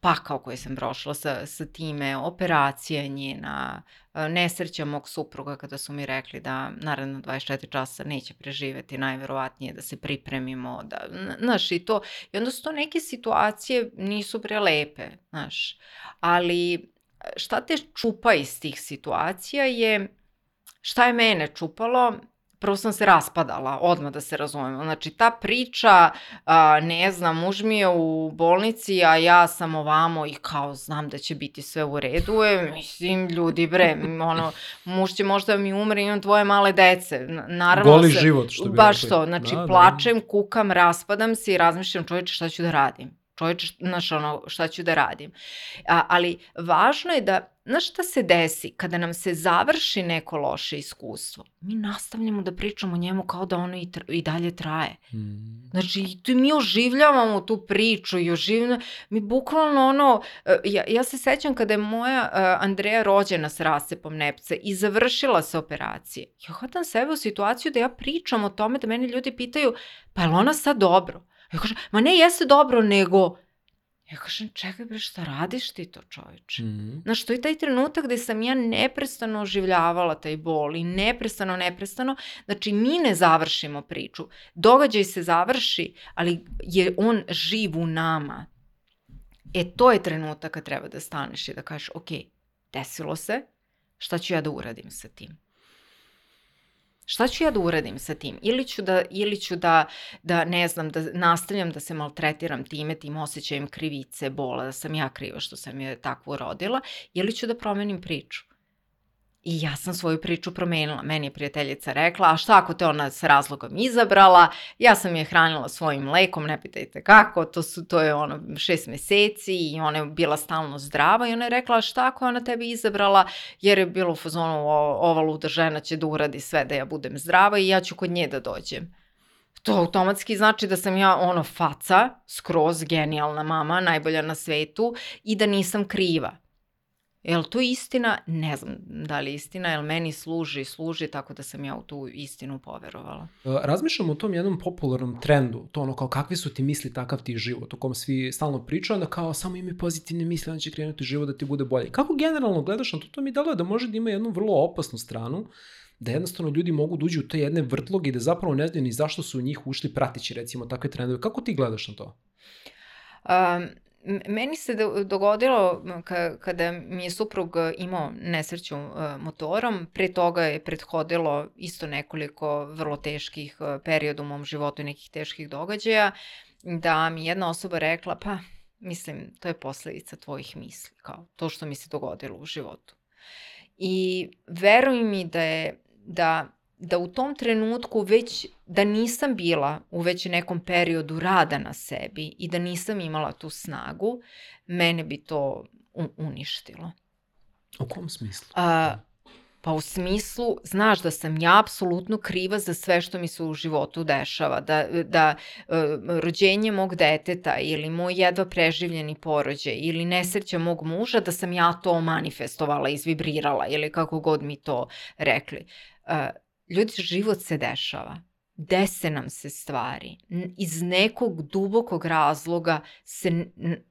pakao koji sam prošla sa, sa time, operacija njena, e, nesreća mog supruga kada su mi rekli da naravno 24 časa neće preživeti, najverovatnije da se pripremimo, da, znaš, i to, i onda su to neke situacije nisu prelepe, znaš, ali šta te čupa iz tih situacija je, šta je mene čupalo, prvo sam se raspadala, odmah da se razumemo. Znači, ta priča, a, ne znam, muž mi je u bolnici, a ja sam ovamo i kao znam da će biti sve u redu, je, mislim, ljudi, bre, ono, muž će možda mi umre, imam dvoje male dece. Naravno Goli se, život, što bi Baš to, znači, da, da. plačem, da. kukam, raspadam se i razmišljam, čovječe, šta ću da radim? Čovječ, znaš, ono, šta ću da radim. A, ali važno je da, znaš šta se desi kada nam se završi neko loše iskustvo? Mi nastavljamo da pričamo o njemu kao da ono i, tr i dalje traje. Mm. Znači, tu mi oživljavamo tu priču i oživljavamo, mi bukvalno ono, e, ja, ja se sećam kada je moja uh, Andreja rođena s rasepom nepce i završila se operacije. Ja hvatam sebe u situaciju da ja pričam o tome da mene ljudi pitaju, pa je li ona sad dobro? Ja kažem, ma ne jeste dobro, nego... Ja kažem, čekaj bre, šta radiš ti to čoveče? Mm -hmm. Znaš, to je taj trenutak gde sam ja neprestano oživljavala taj bol i neprestano, neprestano, znači mi ne završimo priču. Događaj se završi, ali je on živ u nama. E, to je trenutak kad treba da staneš i da kažeš, ok, desilo se, šta ću ja da uradim sa tim? Šta ću ja da uradim sa tim? Ili ću da, ili ću da, da ne znam, da nastavljam da se maltretiram time, tim osjećajem krivice, bola, da sam ja kriva što sam je takvo rodila, ili ću da promenim priču. I ja sam svoju priču promenila. Meni je prijateljica rekla, a šta ako te ona s razlogom izabrala, ja sam je hranila svojim mlekom, ne pitajte kako, to, su, to je ono šest meseci i ona je bila stalno zdrava i ona je rekla, a šta ako ona tebi izabrala, jer je bilo u fazonu, ova luda žena će da uradi sve da ja budem zdrava i ja ću kod nje da dođem. To automatski znači da sam ja ono faca, skroz genijalna mama, najbolja na svetu i da nisam kriva. Je li to istina? Ne znam da li je istina, jer meni služi, služi, tako da sam ja u tu istinu poverovala. E, razmišljam o tom jednom popularnom trendu, to ono kao kakvi su ti misli, takav ti život, o kom svi stalno pričaju, da kao samo imaj pozitivne misli, onda će krenuti život da ti bude bolje. Kako generalno gledaš na to? To mi deluje da može da ima jednu vrlo opasnu stranu, da jednostavno ljudi mogu da uđu u te jedne vrtloge i da zapravo ne znaju ni zašto su u njih ušli pratići recimo takve trendove. Kako ti gledaš na to? Um, Meni se dogodilo kada mi je suprug imao nesreću e, motorom, pre toga je prethodilo isto nekoliko vrlo teških e, perioda u mom životu i nekih teških događaja, da mi jedna osoba rekla, pa mislim, to je posledica tvojih misli, kao to što mi se dogodilo u životu. I veruj mi da je, da da u tom trenutku već da nisam bila u već nekom periodu rada na sebi i da nisam imala tu snagu, mene bi to uništilo. U kom smislu? A, pa u smislu, znaš da sam ja apsolutno kriva za sve što mi se u životu dešava, da, da uh, rođenje mog deteta ili moj jedva preživljeni porođaj ili nesreća mog muža, da sam ja to manifestovala, izvibrirala ili kako god mi to rekli. Ljudi, život se dešava. Dese nam se stvari. Iz nekog dubokog razloga se,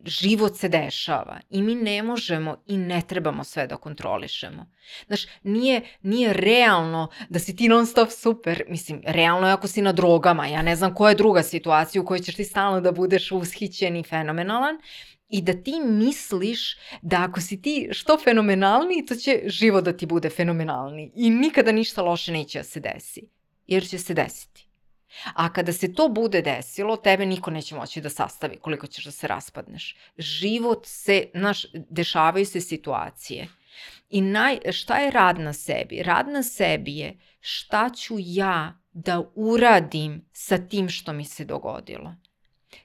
život se dešava i mi ne možemo i ne trebamo sve da kontrolišemo. Znaš, nije, nije realno da si ti non stop super. Mislim, realno je ako si na drogama. Ja ne znam koja je druga situacija u kojoj ćeš ti stalno da budeš ushićen i fenomenalan i da ti misliš da ako si ti što fenomenalniji, to će život da ti bude fenomenalni i nikada ništa loše neće da se desi, jer će se desiti. A kada se to bude desilo, tebe niko neće moći da sastavi koliko ćeš da se raspadneš. Život se, znaš, dešavaju se situacije. I naj, šta je rad na sebi? Rad na sebi je šta ću ja da uradim sa tim što mi se dogodilo.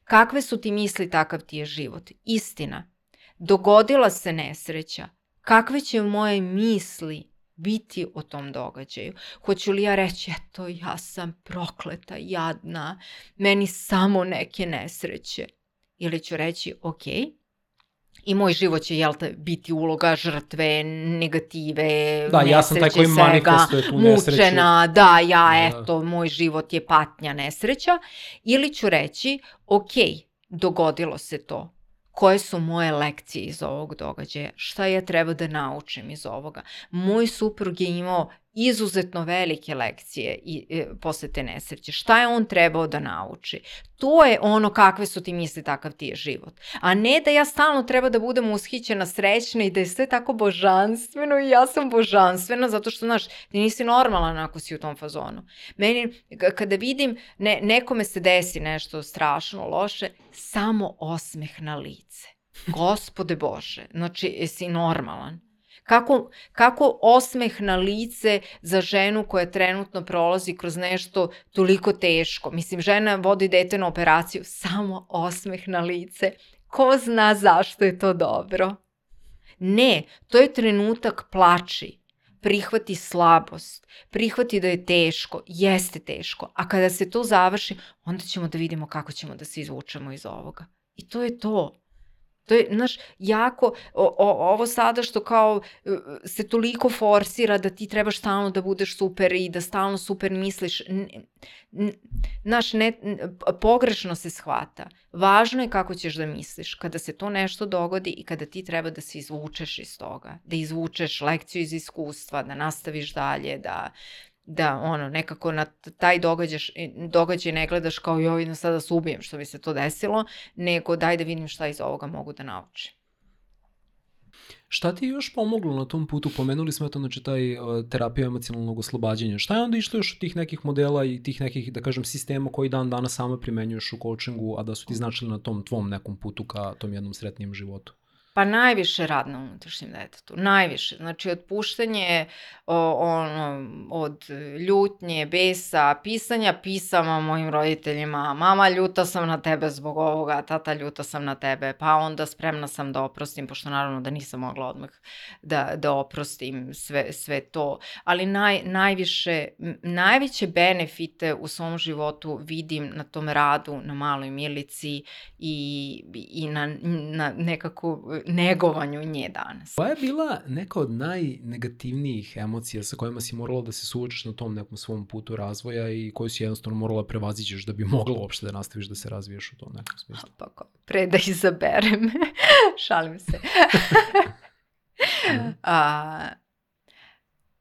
Kakve su ti misli, takav ti je život. Istina. Dogodila se nesreća. Kakve će moje misli biti o tom događaju? Hoću li ja reći, eto, ja sam prokleta, jadna, meni samo neke nesreće? Ili ću reći, okay, i moj život će, jel te, biti uloga žrtve, negative, da, nesreće, ja sam taj koji manifestuje tu nesreću. mučena, da, ja, da. eto, moj život je patnja, nesreća. Ili ću reći, ok, dogodilo se to, koje su moje lekcije iz ovog događaja, šta ja treba da naučim iz ovoga. Moj suprug je imao izuzetno velike lekcije i, i, posle te nesreće. Šta je on trebao da nauči? To je ono kakve su ti misli, takav ti je život. A ne da ja stalno treba da budem ushićena, srećna i da je sve tako božanstveno i ja sam božanstvena zato što, znaš, ti nisi normalan ako si u tom fazonu. Meni, kada vidim ne, nekome se desi nešto strašno loše, samo osmeh na lice. Gospode Bože, znači, jesi normalan? Kako, kako osmeh na lice za ženu koja trenutno prolazi kroz nešto toliko teško. Mislim, žena vodi dete na operaciju, samo osmeh na lice. Ko zna zašto je to dobro? Ne, to je trenutak plači. Prihvati slabost, prihvati da je teško, jeste teško, a kada se to završi, onda ćemo da vidimo kako ćemo da se izvučemo iz ovoga. I to je to. To je, znaš, jako, o, o, ovo sada što kao e, se toliko forsira da ti trebaš stalno da budeš super i da stalno super misliš, znaš, ne, pogrešno se shvata. Važno je kako ćeš da misliš kada se to nešto dogodi i kada ti treba da se izvučeš iz toga, da izvučeš lekciju iz iskustva, da nastaviš dalje, da, da ono nekako na taj događaš, događaj ne gledaš kao joj idem sada da se ubijem što mi se to desilo, nego daj da vidim šta iz ovoga mogu da naučim. Šta ti je još pomoglo na tom putu? Pomenuli smo to, znači, taj uh, terapija emocionalnog oslobađanja. Šta je onda išlo još od tih nekih modela i tih nekih, da kažem, sistema koji dan danas sama primenjuješ u coachingu, a da su ti značili na tom tvom nekom putu ka tom jednom sretnijem životu? Pa najviše rad na unutrašnjem detetu, najviše. Znači otpuštanje o, ono, od ljutnje, besa, pisanja pisama mojim roditeljima, mama ljuta sam na tebe zbog ovoga, tata ljuta sam na tebe, pa onda spremna sam da oprostim, pošto naravno da nisam mogla odmah da, da oprostim sve, sve to. Ali naj, najviše, najveće benefite u svom životu vidim na tom radu, na maloj milici i, i na, na nekako negovanju nje danas. Koja je bila neka od najnegativnijih emocija sa kojima si morala da se suočiš na tom nekom svom putu razvoja i koju si jednostavno morala prevazićeš da bi mogla uopšte da nastaviš da se razvijaš u tom nekom smislu? Pa ko, pre da izaberem. Šalim se. A,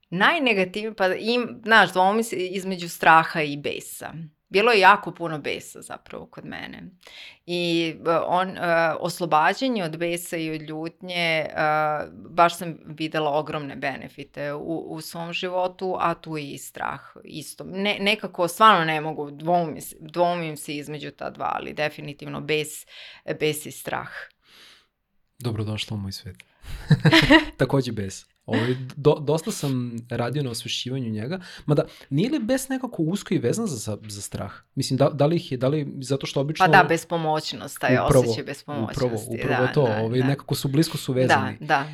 najnegativnije, pa im, znaš, dvomi između straha i besa. Bilo je jako puno besa zapravo kod mene. I e, on, uh, oslobađanje od besa i od ljutnje, uh, baš sam videla ogromne benefite u, u svom životu, a tu i strah isto. Ne, nekako stvarno ne mogu, dvomim, se između ta dva, ali definitivno bes, bes i strah. Dobrodošla u moj svet. Takođe bes. Ovaj, do, dosta sam radio na osvešćivanju njega, mada nije li bes nekako usko i vezan za, za strah? Mislim, da, da li ih je, da li zato što obično... Pa da, bespomoćnost, taj upravo, osjećaj bespomoćnosti. Upravo, upravo da, to, da, ovaj, da. nekako su blisko su vezani. Da, da.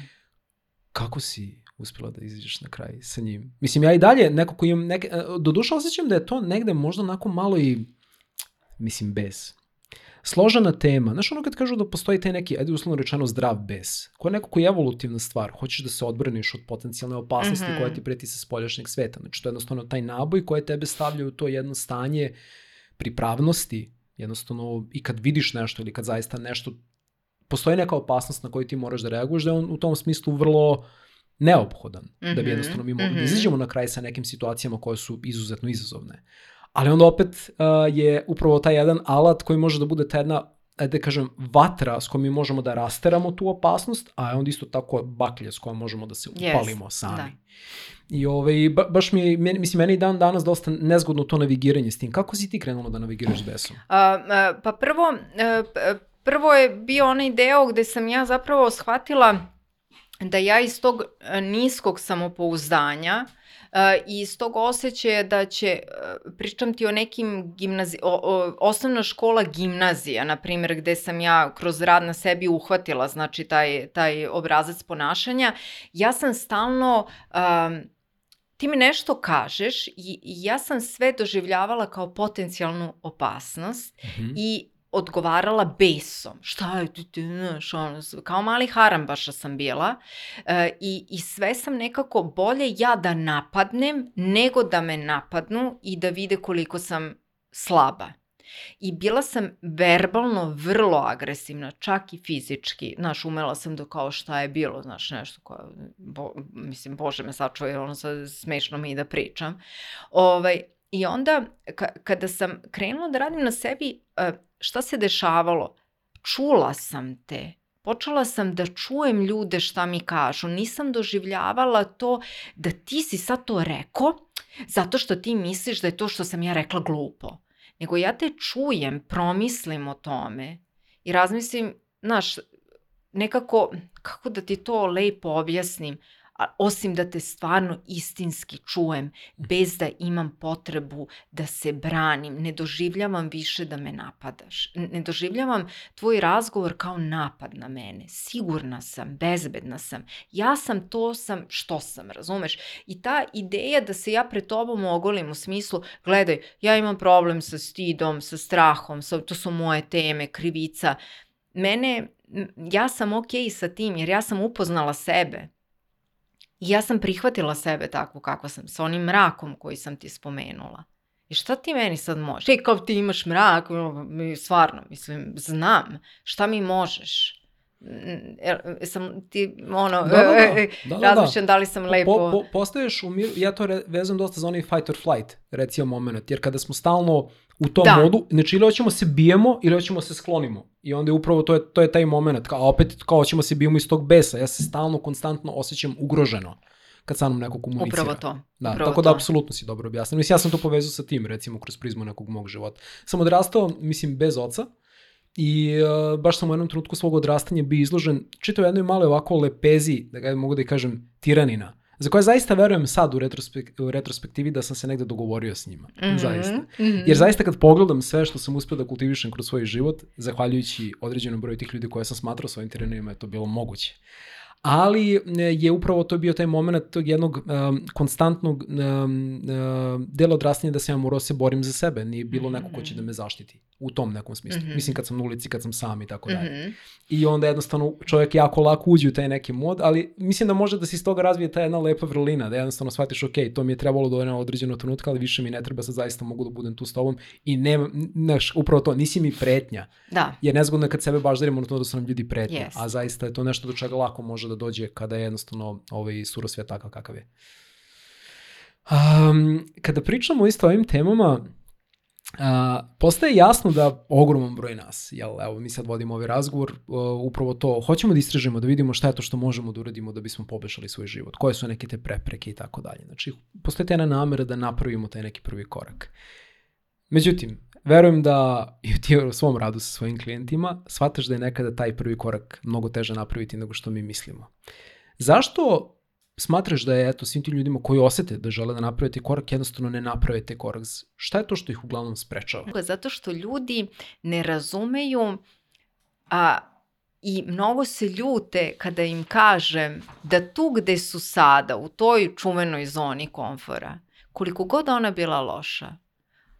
Kako si uspela da izađeš na kraj sa njim? Mislim, ja i dalje nekako imam neke, do duša osjećam da je to negde možda onako malo i, mislim, bez složena tema. Znaš ono kad kažu da postoji taj neki, ajde uslovno rečeno, zdrav bes, koja je nekako evolutivna stvar. Hoćeš da se odbraniš od potencijalne opasnosti mm -hmm. koja ti preti sa spoljašnjeg sveta. Znači to je jednostavno taj naboj koje tebe stavlja u to jedno stanje pripravnosti, jednostavno i kad vidiš nešto ili kad zaista nešto, postoji neka opasnost na koju ti moraš da reaguješ, da je on u tom smislu vrlo neophodan, mm -hmm. da bi mhm, jednostavno mi mogli mm -hmm. da mhm. izađemo na kraj sa nekim situacijama koje su izuzetno izazovne. Ali onda opet uh, je upravo taj jedan alat koji može da bude ta jedna da kažem, vatra s kojom mi možemo da rasteramo tu opasnost, a onda isto tako baklje s kojom možemo da se upalimo yes, sami. Da. I ovaj, ba, baš mi je, mislim, meni dan danas dosta nezgodno to navigiranje s tim. Kako si ti krenula da navigiraš s besom? Uh, uh, pa prvo, uh, prvo je bio onaj deo gde sam ja zapravo shvatila da ja iz tog niskog samopouzdanja i iz tog osjećaja da će, pričam ti o nekim gimnazi, o, o, osnovna škola gimnazija, na primjer, gde sam ja kroz rad na sebi uhvatila, znači taj, taj obrazac ponašanja, ja sam stalno... Um, ti mi nešto kažeš i, i ja sam sve doživljavala kao potencijalnu opasnost mm -hmm. i odgovarala besom. Šta je ti, ti znaš, ono, kao mali harambaša sam bila e, i, i sve sam nekako bolje ja da napadnem nego da me napadnu i da vide koliko sam slaba. I bila sam verbalno vrlo agresivna, čak i fizički. Znaš, umela sam da kao šta je bilo, znaš, nešto koje, bo, mislim, bože me sačuje, ono sad smešno mi i da pričam. Ovaj, I onda, ka, kada sam krenula da radim na sebi, uh, šta se dešavalo? Čula sam te. Počela sam da čujem ljude šta mi kažu. Nisam doživljavala to da ti si sad to rekao zato što ti misliš da je to što sam ja rekla glupo. Nego ja te čujem, promislim o tome i razmislim, znaš, nekako, kako da ti to lepo objasnim, osim da te stvarno istinski čujem, bez da imam potrebu da se branim. Ne doživljavam više da me napadaš. Ne doživljavam tvoj razgovor kao napad na mene. Sigurna sam, bezbedna sam. Ja sam to sam što sam, razumeš? I ta ideja da se ja pred tobom ogolim u smislu, gledaj, ja imam problem sa stidom, sa strahom, sa, to su moje teme, krivica. Mene, ja sam okej okay sa tim jer ja sam upoznala sebe I ja sam prihvatila sebe takvu kako sam, sa onim mrakom koji sam ti spomenula. I šta ti meni sad možeš? Ej, kao ti imaš mrak, stvarno, mislim, znam, šta mi možeš? sam ti ono da, da, da. da, da, razmišljam da. da li sam lepo po, po, postaješ u miru ja to re, vezam dosta za onaj fight or flight recimo moment jer kada smo stalno u tom da. modu znači ili hoćemo se bijemo ili hoćemo se sklonimo i onda je upravo to je to je taj moment kao opet kao hoćemo se bijemo iz tog besa ja se stalno konstantno osjećam ugroženo kad sa mnom neko komunicira. Upravo to. Da, Upravo tako da to. da apsolutno si dobro objasnila. Mislim, ja sam to povezao sa tim, recimo, kroz prizmu nekog mog života. Sam odrastao, mislim, bez oca, I uh, baš sam u jednom trenutku svog odrastanja bio izložen čitav jednoj male ovako lepezi, da ga mogu da kažem, tiranina, za koje zaista verujem sad u, retrospek u retrospektivi da sam se negde dogovorio s njima. Mm -hmm. Zaista. Mm -hmm. Jer zaista kad pogledam sve što sam uspio da kultivišem kroz svoj život, zahvaljujući određenom broju tih ljudi koje sam smatrao svojim tiranima, je to bilo moguće ali e, je upravo to bio taj moment tog jednog um, konstantnog um, uh, dela odrastanja da sam ja morao da se borim za sebe, nije bilo neko ko će da me zaštiti u tom nekom smislu. Mm -hmm. Mislim kad sam na ulici, kad sam sam i tako dalje. -hmm. I onda jednostavno čovjek jako lako uđe u taj neki mod, ali mislim da može da se iz toga razvije ta jedna lepa vrlina, da jednostavno shvatiš, ok, to mi je trebalo do jednog određenog trenutka, ali više mi ne treba, sad zaista mogu da budem tu s tobom i nema, znaš, upravo to, nisi mi pretnja. Da. Jer nezgodno je kad sebe baš darimo na to da su nam ljudi pretnja, yes. a zaista je to nešto do čega lako može da dođe kada je jednostavno ovaj surosvijet takav kakav je. Um, kada pričamo isto o ovim temama, Uh, postaje jasno da ogroman broj nas, jel, evo mi sad vodimo ovaj razgovor, uh, upravo to, hoćemo da istražimo, da vidimo šta je to što možemo da uradimo da bismo poboljšali svoj život, koje su neke te prepreke i tako dalje. Znači, postoje ta jedna namera da napravimo taj neki prvi korak. Međutim, verujem da i ti u svom radu sa svojim klijentima shvataš da je nekada taj prvi korak mnogo teže napraviti nego što mi mislimo. Zašto smatraš da je eto, svim tim ljudima koji osete da žele da naprave taj korak, jednostavno ne naprave korak? Šta je to što ih uglavnom sprečava? Zato što ljudi ne razumeju a, i mnogo se ljute kada im kažem da tu gde su sada, u toj čuvenoj zoni komfora, koliko god ona bila loša,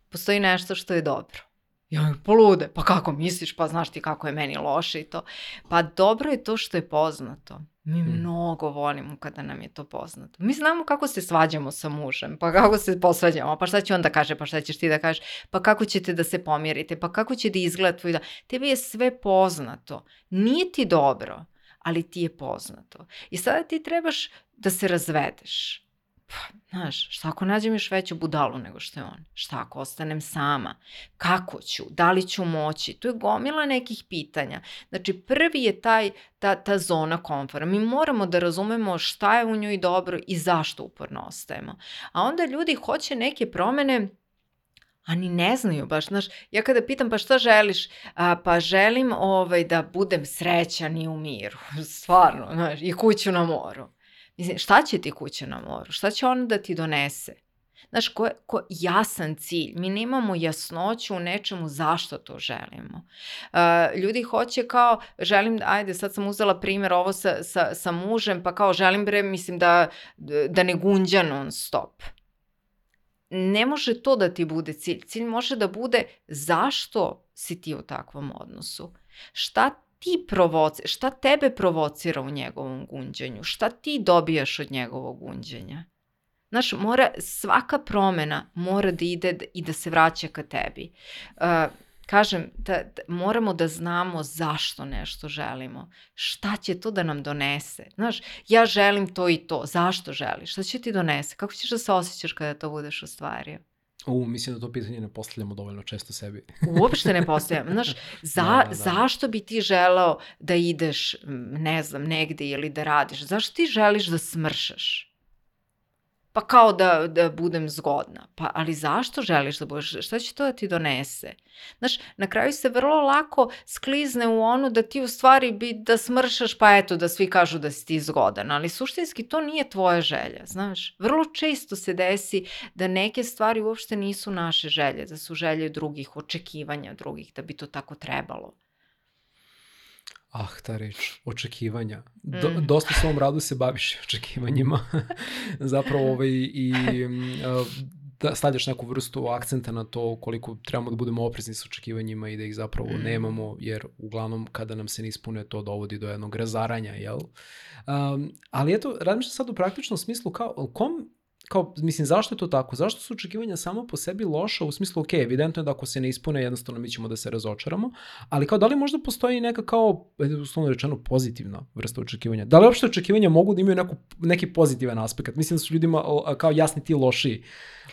postoji nešto što je dobro. Ja polude, pa kako misliš, pa znaš ti kako je meni loše i to. Pa dobro je to što je poznato. Mi hmm. mnogo volimo kada nam je to poznato. Mi znamo kako se svađamo sa mužem, pa kako se posvađamo, pa šta će on da kaže, pa šta ćeš ti da kažeš, pa kako ćete da se pomirite, pa kako će da izgleda tvoj da... Tebi je sve poznato. Nije ti dobro, ali ti je poznato. I sada ti trebaš da se razvedeš znaš, šta ako nađem još veću budalu nego što je on? Šta ako ostanem sama? Kako ću? Da li ću moći? Tu je gomila nekih pitanja. Znači, prvi je taj, ta, ta zona komfora. Mi moramo da razumemo šta je u njoj dobro i zašto uporno ostajemo. A onda ljudi hoće neke promene a ni ne znaju baš, znaš, ja kada pitam pa šta želiš, a, pa želim ovaj, da budem srećan i u miru, stvarno, znaš, i kuću na moru. Mislim, šta će ti kuća na moru? Šta će ona da ti donese? Znaš, ko, ko jasan cilj. Mi nemamo jasnoću u nečemu zašto to želimo. Uh, ljudi hoće kao, želim, ajde, sad sam uzela primjer ovo sa, sa, sa mužem, pa kao želim bre, mislim da, da ne gunđa non stop. Ne može to da ti bude cilj. Cilj može da bude zašto si ti u takvom odnosu. Šta ti provoci, šta tebe provocira u njegovom gunđenju, šta ti dobijaš od njegovog gunđenja. Znaš, mora, svaka promena mora da ide i da se vraća ka tebi. Uh, kažem, da, da, moramo da znamo zašto nešto želimo. Šta će to da nam donese? Znaš, ja želim to i to. Zašto želiš? Šta će ti donese? Kako ćeš da se osjećaš kada to budeš ostvario? U, mislim da to pitanje ne postavljamo dovoljno često sebi. Uopšte ne postavljamo. Znaš, za, da, da, da. zašto bi ti želeo da ideš, ne znam, negde ili da radiš? Zašto ti želiš da smršaš? Pa kao da, da budem zgodna. Pa, ali zašto želiš da budeš, šta će to da ti donese? Znaš, na kraju se vrlo lako sklizne u ono da ti u stvari bi da smršaš, pa eto da svi kažu da si ti zgodan, ali suštinski to nije tvoja želja, znaš. Vrlo često se desi da neke stvari uopšte nisu naše želje, da su želje drugih, očekivanja drugih, da bi to tako trebalo. Ah, ta reč, očekivanja. Do, mm. Dosta s ovom radu se baviš očekivanjima. Zapravo ovaj, i uh, da stavljaš neku vrstu akcenta na to koliko trebamo da budemo oprezni sa očekivanjima i da ih zapravo mm. nemamo, jer uglavnom kada nam se ne ispune to dovodi do jednog razaranja, jel? Um, ali eto, razmišljam sad u praktičnom smislu kao, kom kao, mislim, zašto je to tako? Zašto su očekivanja samo po sebi loša u smislu, ok, evidentno je da ako se ne ispune, jednostavno mi ćemo da se razočaramo, ali kao, da li možda postoji neka kao, uslovno rečeno, pozitivna vrsta očekivanja? Da li uopšte očekivanja mogu da imaju neku, neki pozitivan aspekt? Mislim da su ljudima kao jasni ti loši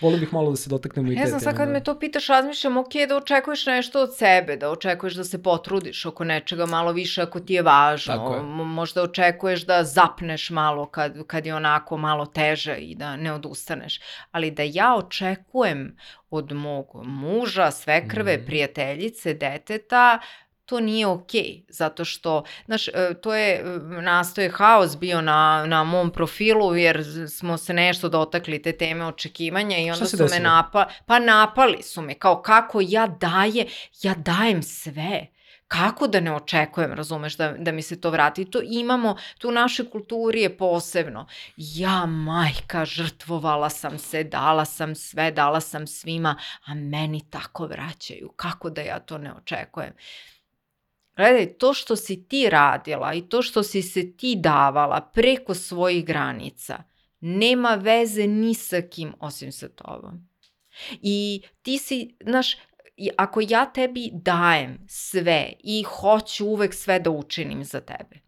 Volim bih malo da se dotaknemo i te. Ne znam, sad kad da. me to pitaš, razmišljam, ok, da očekuješ nešto od sebe, da očekuješ da se potrudiš oko nečega malo više ako ti je važno. Tako je. Možda očekuješ da zapneš malo kad, kad je onako malo teže i da ne odustaneš. Ali da ja očekujem od mog muža, svekrve, mm. prijateljice, deteta, to nije okej, okay, zato što, znaš, e, to je, e, nastoje haos bio na, na mom profilu, jer smo se nešto dotakli te teme očekivanja i onda su desilo? me napali, pa napali su me, kao kako ja daje, ja dajem sve, kako da ne očekujem, razumeš, da, da mi se to vrati. To imamo, tu u našoj kulturi je posebno. Ja, majka, žrtvovala sam se, dala sam sve, dala sam svima, a meni tako vraćaju. Kako da ja to ne očekujem? Gledaj, to što si ti radila i to što si se ti davala preko svojih granica nema veze ni sa kim osim sa tobom. I ti si, znaš, ako ja tebi dajem sve i hoću uvek sve da učinim za tebe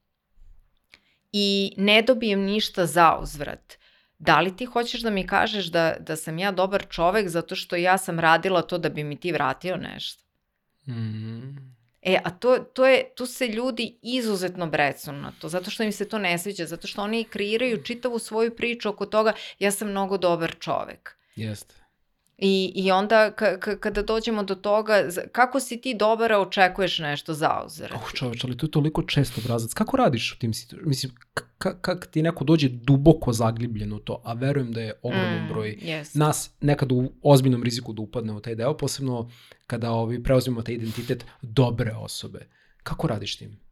i ne dobijem ništa za uzvrat, da li ti hoćeš da mi kažeš da, da sam ja dobar čovek zato što ja sam radila to da bi mi ti vratio nešto? Mm -hmm. E, a to, to je, tu se ljudi izuzetno brecu na to, zato što im se to ne sviđa, zato što oni kreiraju čitavu svoju priču oko toga ja sam mnogo dobar čovek. Jeste. I, I onda kada dođemo do toga, kako si ti dobar, a očekuješ nešto za uzrat? Oh, čoveč, ali to je toliko često obrazac. Kako radiš u tim situacijama? Mislim, kak ti neko dođe duboko zagljibljen u to, a verujem da je ogroman mm, broj yes. nas nekad u ozbiljnom riziku da upadne u taj deo, posebno kada ovi preuzmemo taj identitet dobre osobe. Kako radiš tim?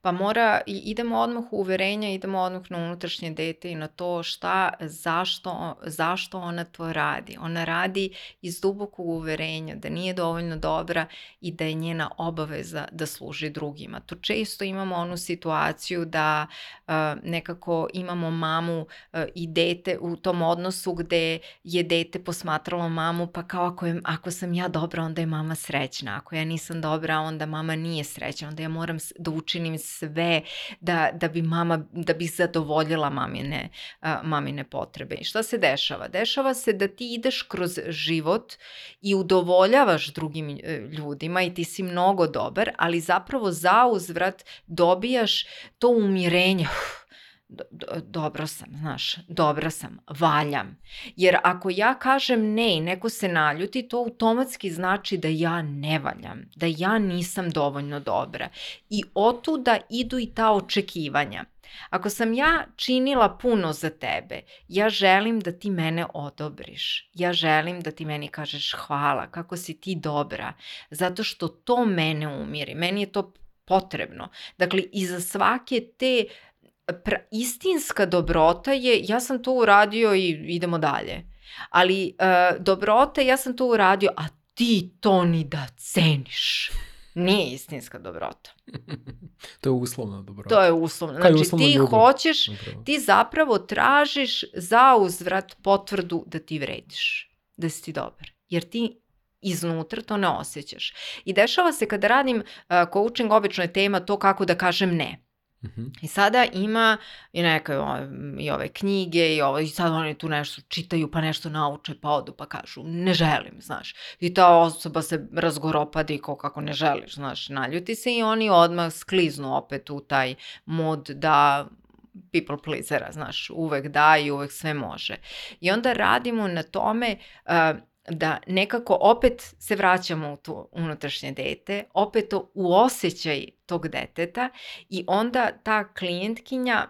Pa mora, idemo odmah u uverenja, idemo odmah na unutrašnje dete i na to šta, zašto, zašto ona to radi. Ona radi iz dubokog uverenja da nije dovoljno dobra i da je njena obaveza da služi drugima. To često imamo onu situaciju da uh, nekako imamo mamu uh, i dete u tom odnosu gde je dete posmatralo mamu pa kao ako, je, ako sam ja dobra onda je mama srećna, ako ja nisam dobra onda mama nije srećna, onda ja moram da učinim učinim sve da, da bi mama, da bi zadovoljila mamine, uh, mamine potrebe. I šta se dešava? Dešava se da ti ideš kroz život i udovoljavaš drugim e, ljudima i ti si mnogo dobar, ali zapravo za uzvrat dobijaš to umirenje. Do, do, dobro sam, znaš, dobra sam, valjam. Jer ako ja kažem ne i neko se naljuti, to automatski znači da ja ne valjam, da ja nisam dovoljno dobra. I otuda idu i ta očekivanja. Ako sam ja činila puno za tebe, ja želim da ti mene odobriš. Ja želim da ti meni kažeš hvala, kako si ti dobra, zato što to mene umiri. Meni je to potrebno. Dakle, iza svake te pra, istinska dobrota je ja sam to uradio i idemo dalje. Ali uh, dobrota ja sam to uradio, a ti to ni da ceniš. Nije istinska dobrota. to je uslovna dobrota. To je uslovna. Znači uslovna ti ljubav? hoćeš, Upravo. ti zapravo tražiš za uzvrat potvrdu da ti vrediš, da si ti dobar. Jer ti iznutra to ne osjećaš. I dešava se kada radim uh, coaching, obično je tema to kako da kažem ne. -hmm. I sada ima i neke i ove knjige i ovo, i sad oni tu nešto čitaju pa nešto nauče pa odu pa kažu ne želim, znaš. I ta osoba se razgoropadi kao kako ne želiš, znaš, naljuti se i oni odmah skliznu opet u taj mod da people pleasera, znaš, uvek da i uvek sve može. I onda radimo na tome uh, da nekako opet se vraćamo u to unutrašnje dete, opet to u osjećaj tog deteta i onda ta klijentkinja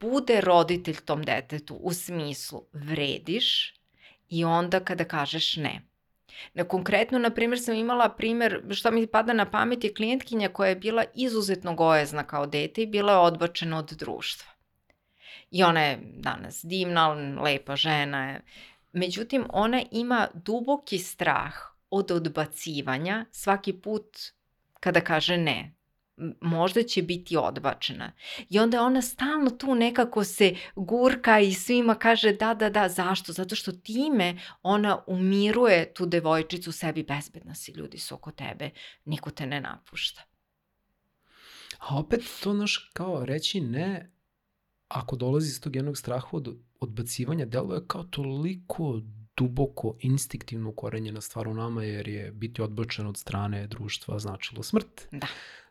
bude roditelj tom detetu u smislu vrediš i onda kada kažeš ne. Na konkretno, na primjer, sam imala primjer, što mi pada na pamet, je klijentkinja koja je bila izuzetno gojezna kao dete i bila je odbačena od društva. I ona je danas divna, lepa žena je. Međutim, ona ima duboki strah od odbacivanja svaki put kada kaže ne možda će biti odbačena. I onda ona stalno tu nekako se gurka i svima kaže da, da, da, zašto? Zato što time ona umiruje tu devojčicu sebi bezbedna si, ljudi su oko tebe, niko te ne napušta. A opet to naš kao reći ne, ako dolazi iz tog jednog straha od odbacivanja, deluje kao toliko duboko, instinktivno ukorenjena stvar u nama, jer je biti odbačen od strane društva značilo smrt. Da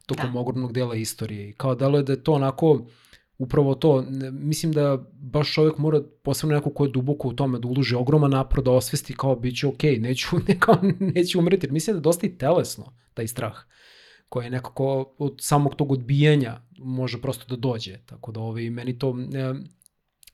tokom da. ogromnog dela istorije. I kao delo je da je to onako, upravo to, mislim da baš čovjek mora, posebno neko ko je duboko u tome, da uloži ogroman napor, da osvesti kao bit će okej, okay, neću, ne, kao, neću umreti. Mislim da je dosta i telesno, taj strah koji je nekako od samog tog odbijanja može prosto da dođe. Tako da ovaj, meni to, e,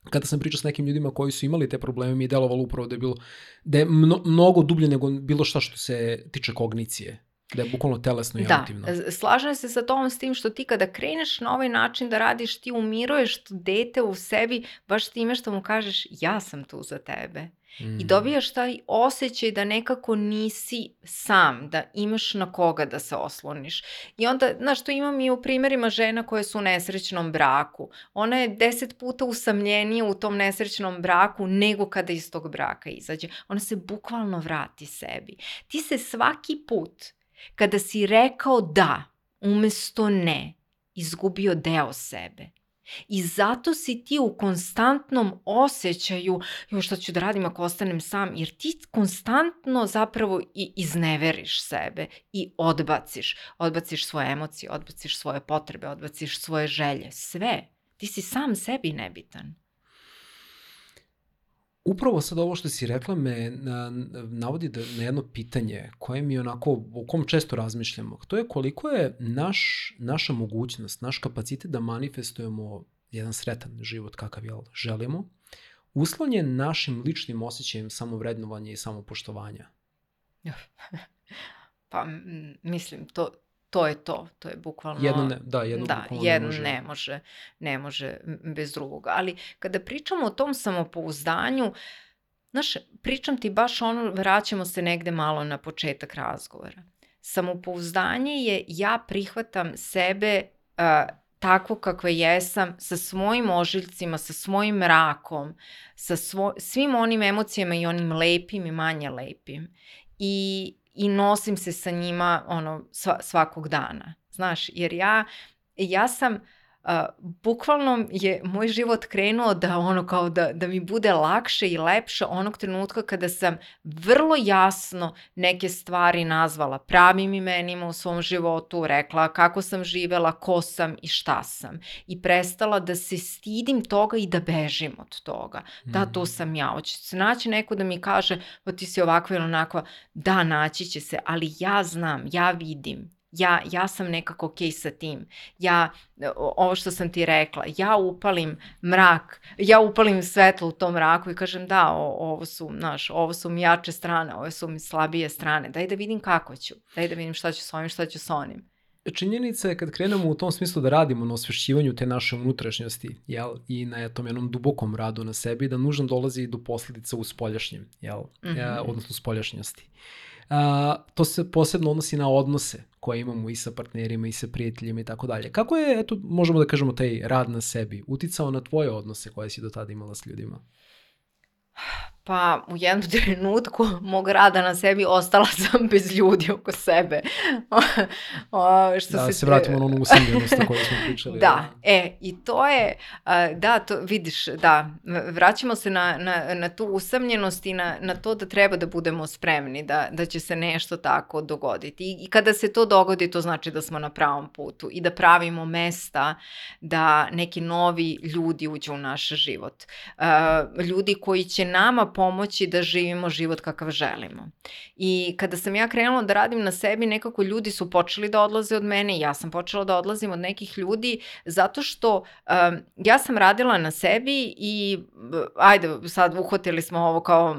kada sam pričao s nekim ljudima koji su imali te probleme, mi je delovalo upravo da je bilo, da je mno, mnogo dublje nego bilo šta što se tiče kognicije. Da je bukvalno telesno i da, emotivno. Da, slažem se sa tom s tim što ti kada kreneš na ovaj način da radiš, ti umiruješ dete u sebi baš time što mu kažeš ja sam tu za tebe. Mm. I dobijaš taj osjećaj da nekako nisi sam, da imaš na koga da se osloniš. I onda, znaš, to imam i u primjerima žena koje su u nesrećnom braku. Ona je deset puta usamljenija u tom nesrećnom braku nego kada iz tog braka izađe. Ona se bukvalno vrati sebi. Ti se svaki put Kada si rekao da, umesto ne, izgubio deo sebe. I zato si ti u konstantnom osjećaju, jo šta ću da radim ako ostanem sam, jer ti konstantno zapravo i izneveriš sebe i odbaciš. Odbaciš svoje emocije, odbaciš svoje potrebe, odbaciš svoje želje, sve. Ti si sam sebi nebitan. Upravo sad ovo što si rekla me na, navodi da, na jedno pitanje koje mi onako, o kom često razmišljamo. To je koliko je naš, naša mogućnost, naš kapacitet da manifestujemo jedan sretan život kakav jel, želimo, uslonjen našim ličnim osjećajem samovrednovanja i samopoštovanja. pa mislim, to, to je to, to je bukvalno... Jedno ne, da, jedno da, jedno ne može. ne može, ne može bez drugog. Ali kada pričamo o tom samopouzdanju, znaš, pričam ti baš ono, vraćamo se negde malo na početak razgovora. Samopouzdanje je ja prihvatam sebe uh, takvo kakva jesam, sa svojim ožiljcima, sa svojim mrakom, sa svo, svim onim emocijama i onim lepim i manje lepim. I i nosim se sa njima ono svakog dana. Znaš, jer ja, ja sam Uh, bukvalno je moj život krenuo da ono kao da, da mi bude lakše i lepše onog trenutka kada sam vrlo jasno neke stvari nazvala pravim imenima u svom životu, rekla kako sam živela, ko sam i šta sam. I prestala da se stidim toga i da bežim od toga. Da, to mhm. sam ja. Hoće se naći neko da mi kaže, pa ti si ovakva ili onakva. Da, naći će se, ali ja znam, ja vidim, ja, ja sam nekako okej okay sa tim. Ja, ovo što sam ti rekla, ja upalim mrak, ja upalim svetlo u tom mraku i kažem da, o, ovo su, znaš, ovo su mi jače strane, ovo su mi slabije strane, daj da vidim kako ću, daj da vidim šta ću s ovim, šta ću s onim. Činjenica je kad krenemo u tom smislu da radimo na osvešćivanju te naše unutrašnjosti jel, i na tom jednom dubokom radu na sebi, da nužno dolazi do posledica u spoljašnjem, jel, mm -hmm. odnosno u spoljašnjosti. A, to se posebno odnosi na odnose koje imamo i sa partnerima i sa prijateljima i tako dalje. Kako je, eto, možemo da kažemo, taj rad na sebi uticao na tvoje odnose koje si do tada imala s ljudima? Pa u jednom trenutku mog rada na sebi ostala sam bez ljudi oko sebe. o, što da, se, se vratimo na onu usamljenost o kojoj smo pričali. Da, e, i to je, da, to vidiš, da, vraćamo se na, na, na tu usamljenost i na, na to da treba da budemo spremni, da, da će se nešto tako dogoditi. I, I kada se to dogodi, to znači da smo na pravom putu i da pravimo mesta da neki novi ljudi uđu u naš život. Ljudi koji će nama pomoći da živimo život kakav želimo. I kada sam ja krenula da radim na sebi, nekako ljudi su počeli da odlaze od mene, ja sam počela da odlazim od nekih ljudi, zato što um, ja sam radila na sebi i ajde, sad uhvatili smo ovo kao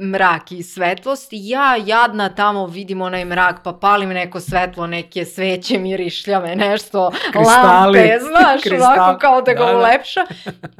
mrak i svetlost i ja jadna tamo vidim onaj mrak, pa palim neko svetlo, neke sveće mirišljave, nešto, Kristali, lampe, znaš, kristal, ovako kao da ga da, ulepša.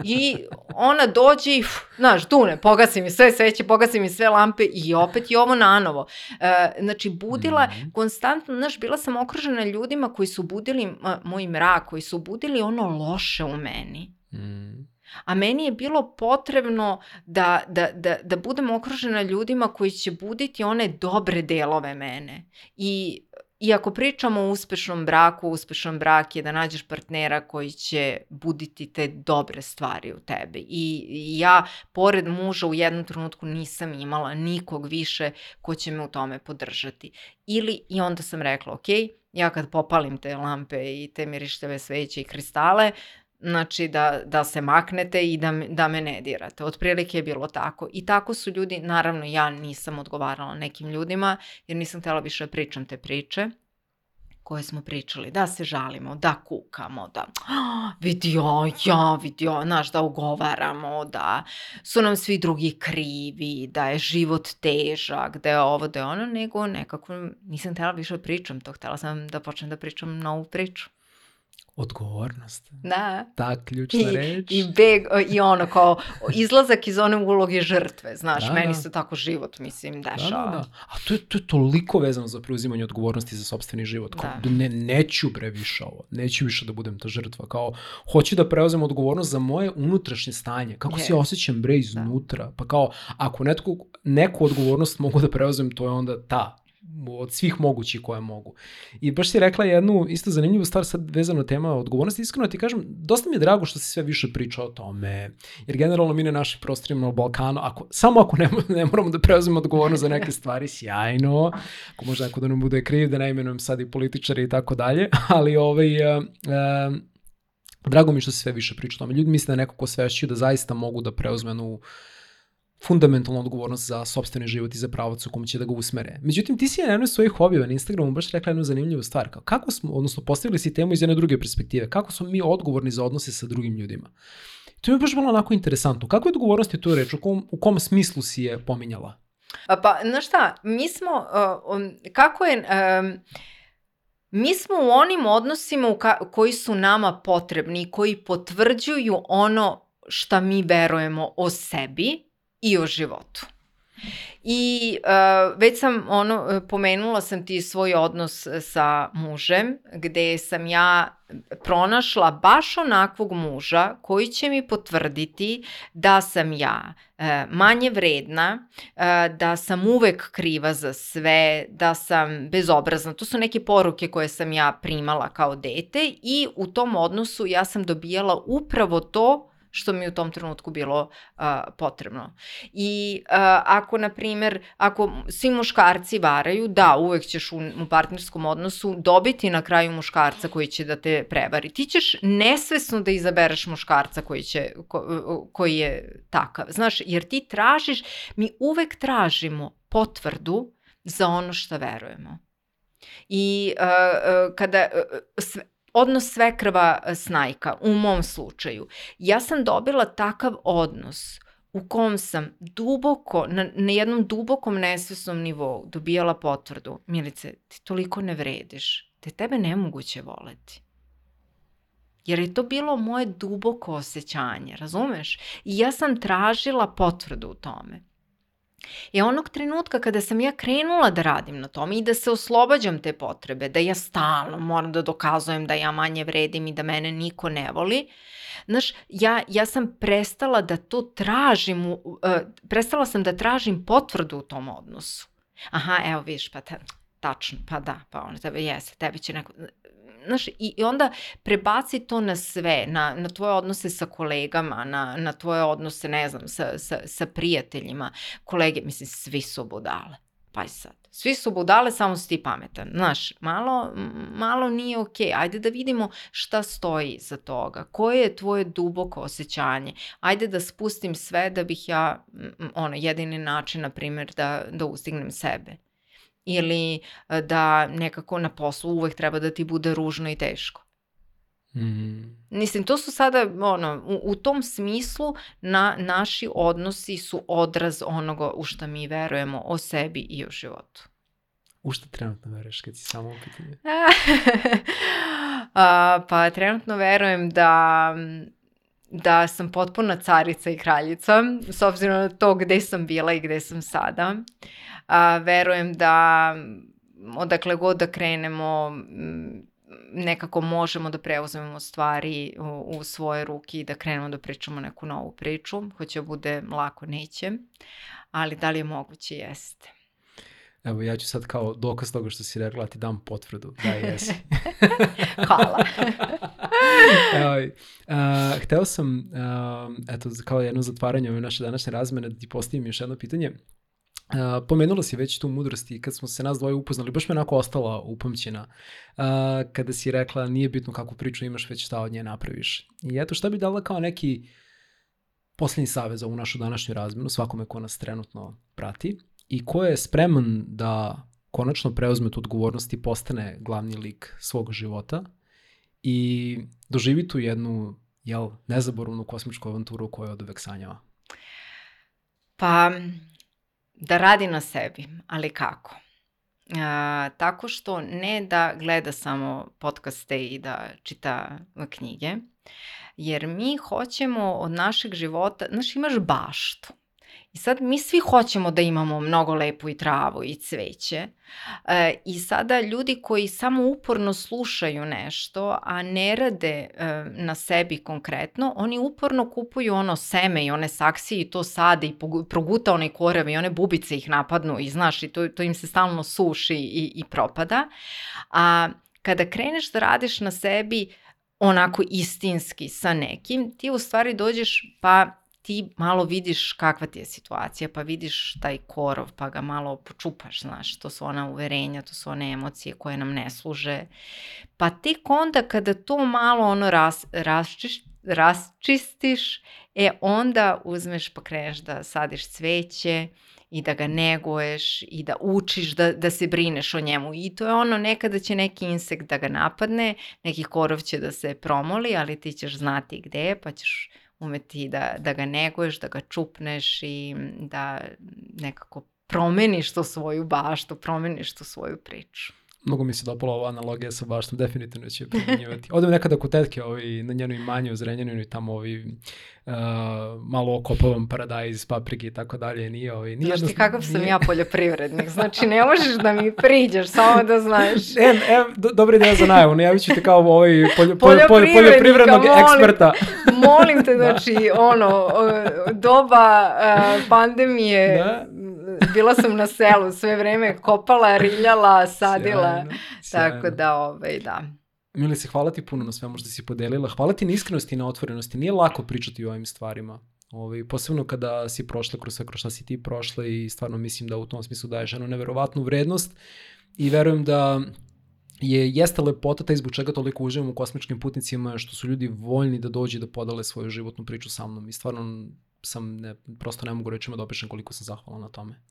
I ona dođe i, znaš, dune, pogasi mi sve sveće, pogasi mi sve lampe i opet je ovo nanovo. E, znači, budila, mm -hmm. konstantno, znaš, bila sam okružena ljudima koji su budili uh, moj mrak, koji su budili ono loše u meni. Mm. A meni je bilo potrebno da, da, da, da budem okružena ljudima koji će buditi one dobre delove mene. I I ako pričamo o uspešnom braku, uspešan brak je da nađeš partnera koji će buditi te dobre stvari u tebi. I, ja, pored muža, u jednom trenutku nisam imala nikog više ko će me u tome podržati. Ili, i onda sam rekla, ok, ja kad popalim te lampe i te mirištave sveće i kristale, znači da, da se maknete i da, da me ne dirate. Otprilike je bilo tako. I tako su ljudi, naravno ja nisam odgovarala nekim ljudima jer nisam htjela više da pričam te priče koje smo pričali, da se žalimo, da kukamo, da vidio, ja vidio, znaš, da ugovaramo, da su nam svi drugi krivi, da je život težak, da je ovo, da je ono, nego nekako nisam htjela više da pričam to, htjela sam da počnem da pričam novu priču. Odgovornost. Da. Ta ključna I, reč. I, beg, I ono kao izlazak iz one uloge žrtve, znaš, da, meni da. se tako život, mislim, dešava. Da, da, da. A to je, to je toliko vezano za preuzimanje odgovornosti za sobstveni život. Kao, da. ne, neću bre više ovo, neću više da budem ta žrtva. Kao, hoću da preuzem odgovornost za moje unutrašnje stanje. Kako yes. se osjećam bre iznutra. Da. Pa kao, ako netko, neku odgovornost mogu da preuzem, to je onda ta od svih mogućih koje mogu. I baš si rekla jednu isto zanimljivu stvar sad vezano tema odgovornosti. Iskreno ti kažem, dosta mi je drago što se sve više priča o tome, jer generalno mi na našim prostorima u Balkanu, ako, samo ako ne, ne moramo da preuzimo odgovornost za neke stvari, sjajno, ako možda neko da nam bude kriv, da ne imenujem sad i političari i tako dalje, ali ovaj, uh, uh, drago mi što se sve više priča o tome. Ljudi misle da neko ko svešćuju da zaista mogu da preuzmenu fundamentalnu odgovornost za sobstveni život i za pravac u kom će da ga usmere. Međutim, ti si na jednoj svojih objava na Instagramu baš rekla jednu zanimljivu stvar. Kao, kako smo, odnosno postavili si temu iz jedne druge perspektive, kako smo mi odgovorni za odnose sa drugim ljudima. To mi je baš bilo onako interesantno. Kako je odgovornost je tu reč? U kom, u kom smislu si je pominjala? Pa, znaš šta, mi smo, uh, um, kako je... Um, mi smo u onim odnosima u ka koji su nama potrebni, koji potvrđuju ono šta mi verujemo o sebi i o životu. I uh, već sam ono, pomenula sam ti svoj odnos sa mužem, gde sam ja pronašla baš onakvog muža koji će mi potvrditi da sam ja uh, manje vredna, uh, da sam uvek kriva za sve, da sam bezobrazna. To su neke poruke koje sam ja primala kao dete i u tom odnosu ja sam dobijala upravo to što mi u tom trenutku bilo uh, potrebno. I uh, ako, na primer, ako svi muškarci varaju, da, uvek ćeš u, u partnerskom odnosu dobiti na kraju muškarca koji će da te prevari. Ti ćeš nesvesno da izabereš muškarca koji, će, ko, koji je takav. Znaš, jer ti tražiš, mi uvek tražimo potvrdu za ono što verujemo. I uh, uh, kada uh, sve, odnos svekrva e, snajka, u mom slučaju. Ja sam dobila takav odnos u kom sam duboko, na, na jednom dubokom nesvesnom nivou dobijala potvrdu. Milice, ti toliko ne vrediš, te tebe nemoguće voleti. Jer je to bilo moje duboko osjećanje, razumeš? I ja sam tražila potvrdu u tome. I onog trenutka kada sam ja krenula da radim na tome i da se oslobađam te potrebe, da ja stalno moram da dokazujem da ja manje vredim i da mene niko ne voli, znaš, ja, ja sam prestala da to tražim, uh, prestala sam da tražim potvrdu u tom odnosu. Aha, evo viš, pa ta, tačno, pa da, pa ono, tebe jeste, tebi će neko, znaš, i, i onda prebaci to na sve, na, na tvoje odnose sa kolegama, na, na tvoje odnose, ne znam, sa, sa, sa prijateljima, kolege, mislim, svi su budale. Pa sad. Svi su budale, samo si ti pametan. Znaš, malo, malo nije okej. Okay. Ajde da vidimo šta stoji za toga. Koje je tvoje duboko osjećanje? Ajde da spustim sve da bih ja, ono, jedini način, na primjer, da, da ustignem sebe ili e, da nekako na poslu uvek treba da ti bude ružno i teško. Mm. Mislim, to su sada, ono, u, u tom smislu na, naši odnosi su odraz onoga u što mi verujemo o sebi i o životu. U što trenutno veruješ kad si samo u pitanju? pa trenutno verujem da da sam potpuna carica i kraljica, s obzirom na to gde sam bila i gde sam sada. A, verujem da odakle god da krenemo nekako možemo da preuzmemo stvari u, u svoje ruke i da krenemo da pričamo neku novu priču. Hoće da bude lako, neće. Ali da li je moguće? Jeste. Evo, ja ću sad kao dokaz toga što si rekla, ti dam potvrdu. Da, jesi. Hvala. Evo, uh, hteo sam, uh, eto, kao jedno zatvaranje ove naše današnje razmene, da ti postavim još jedno pitanje. Pomenula si već tu mudrost i kad smo se nas dvoje upoznali, baš me onako ostala upamćena uh, kada si rekla nije bitno kakvu priču imaš, već šta od nje napraviš. I eto šta bi dala kao neki poslednji savez za ovu našu današnju razmenu, svakome ko nas trenutno prati i ko je spreman da konačno preuzme tu odgovornost i postane glavni lik svog života i doživi tu jednu jel, nezaboravnu kosmičku avanturu koju od uvek sanjava? Pa, da radi na sebi, ali kako? A, tako što ne da gleda samo podcaste i da čita knjige, jer mi hoćemo od našeg života, znaš imaš baštu, I sad mi svi hoćemo da imamo mnogo lepu i travu i cveće e, i sada ljudi koji samo uporno slušaju nešto, a ne rade e, na sebi konkretno, oni uporno kupuju ono seme i one saksije i to sade i proguta onaj korev i one bubice ih napadnu i znaš i to, to im se stalno suši i, i propada. A kada kreneš da radiš na sebi onako istinski sa nekim, ti u stvari dođeš pa ti malo vidiš kakva ti je situacija, pa vidiš taj korov, pa ga malo počupaš, znaš, to su ona uverenja, to su one emocije koje nam ne služe. Pa tek onda kada to malo ono ras, rasčiš, rasčistiš, e onda uzmeš pa kreneš da sadiš cveće i da ga neguješ i da učiš da, da se brineš o njemu. I to je ono, nekada će neki insekt da ga napadne, neki korov će da se promoli, ali ti ćeš znati gde je, pa ćeš umeti da, da ga neguješ, da ga čupneš i da nekako promeniš to svoju baštu, promeniš tu svoju priču. Mnogo mi se dopala ova analogija sa baštom, definitivno će primjenjivati. Odem nekada kod tetke ovaj, na njenoj imanju u Zrenjaninu i tamo ovi, uh, malo okopavam paradajz, paprike i tako dalje. Nije, ovaj, nije znaš ti kakav sam nije... ja poljoprivrednik, znači ne možeš da mi priđeš, samo da znaš. E, e, do, dobra ideja za najavu, najavit ću te kao ovaj poljo, poljo, poljo, poljoprivrednog molim, eksperta. molim te, znači, ono, doba uh, pandemije, da? Bila sam na selu sve vreme, kopala, riljala, sadila, sjajno, sjajno. tako da, ovaj, da. Milice, hvala ti puno na svemu što si podelila. Hvala ti na iskrenosti i na otvorenosti. Nije lako pričati o ovim stvarima. Ovaj, posebno kada si prošla kroz sve kroz šta si ti prošla i stvarno mislim da u tom smislu daješ jednu neverovatnu vrednost i verujem da je, jeste lepota taj zbog čega toliko uživam u kosmičkim putnicima, što su ljudi voljni da dođu da podale svoju životnu priču sa mnom i stvarno sam, ne, prosto ne mogu rečima da opišem koliko sam zahvalan na tome.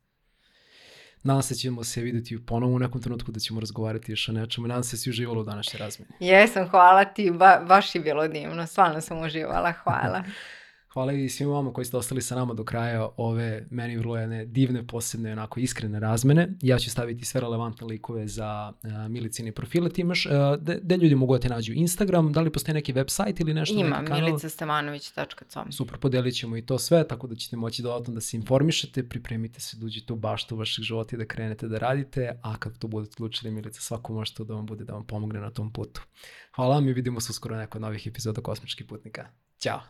Nadam se da ćemo se videti ponovo u nekom trenutku da ćemo razgovarati još o nečemu. Nadam se da si uživala u današnjoj razmeni. Jesam, hvala ti, ba, baš je bilo divno. Stvarno sam uživala, hvala. Hvala i svima vama koji ste ostali sa nama do kraja ove meni vrlo jedne divne, posebne, onako iskrene razmene. Ja ću staviti sve relevantne likove za uh, milicini profile. Ti imaš, uh, gde ljudi mogu da te nađu? Instagram, da li postoji neki website ili nešto? Ima, milicastemanović.com. Super, podelit ćemo i to sve, tako da ćete moći dodatno da se informišete, pripremite se, da uđete u baštu vašeg života i da krenete da radite, a kad to budete odlučili, Milica, svako može to da vam bude da vam pomogne na tom putu. Hvala vam i vidimo se uskoro neko novih epizoda Kosmičkih putnika. Ćao!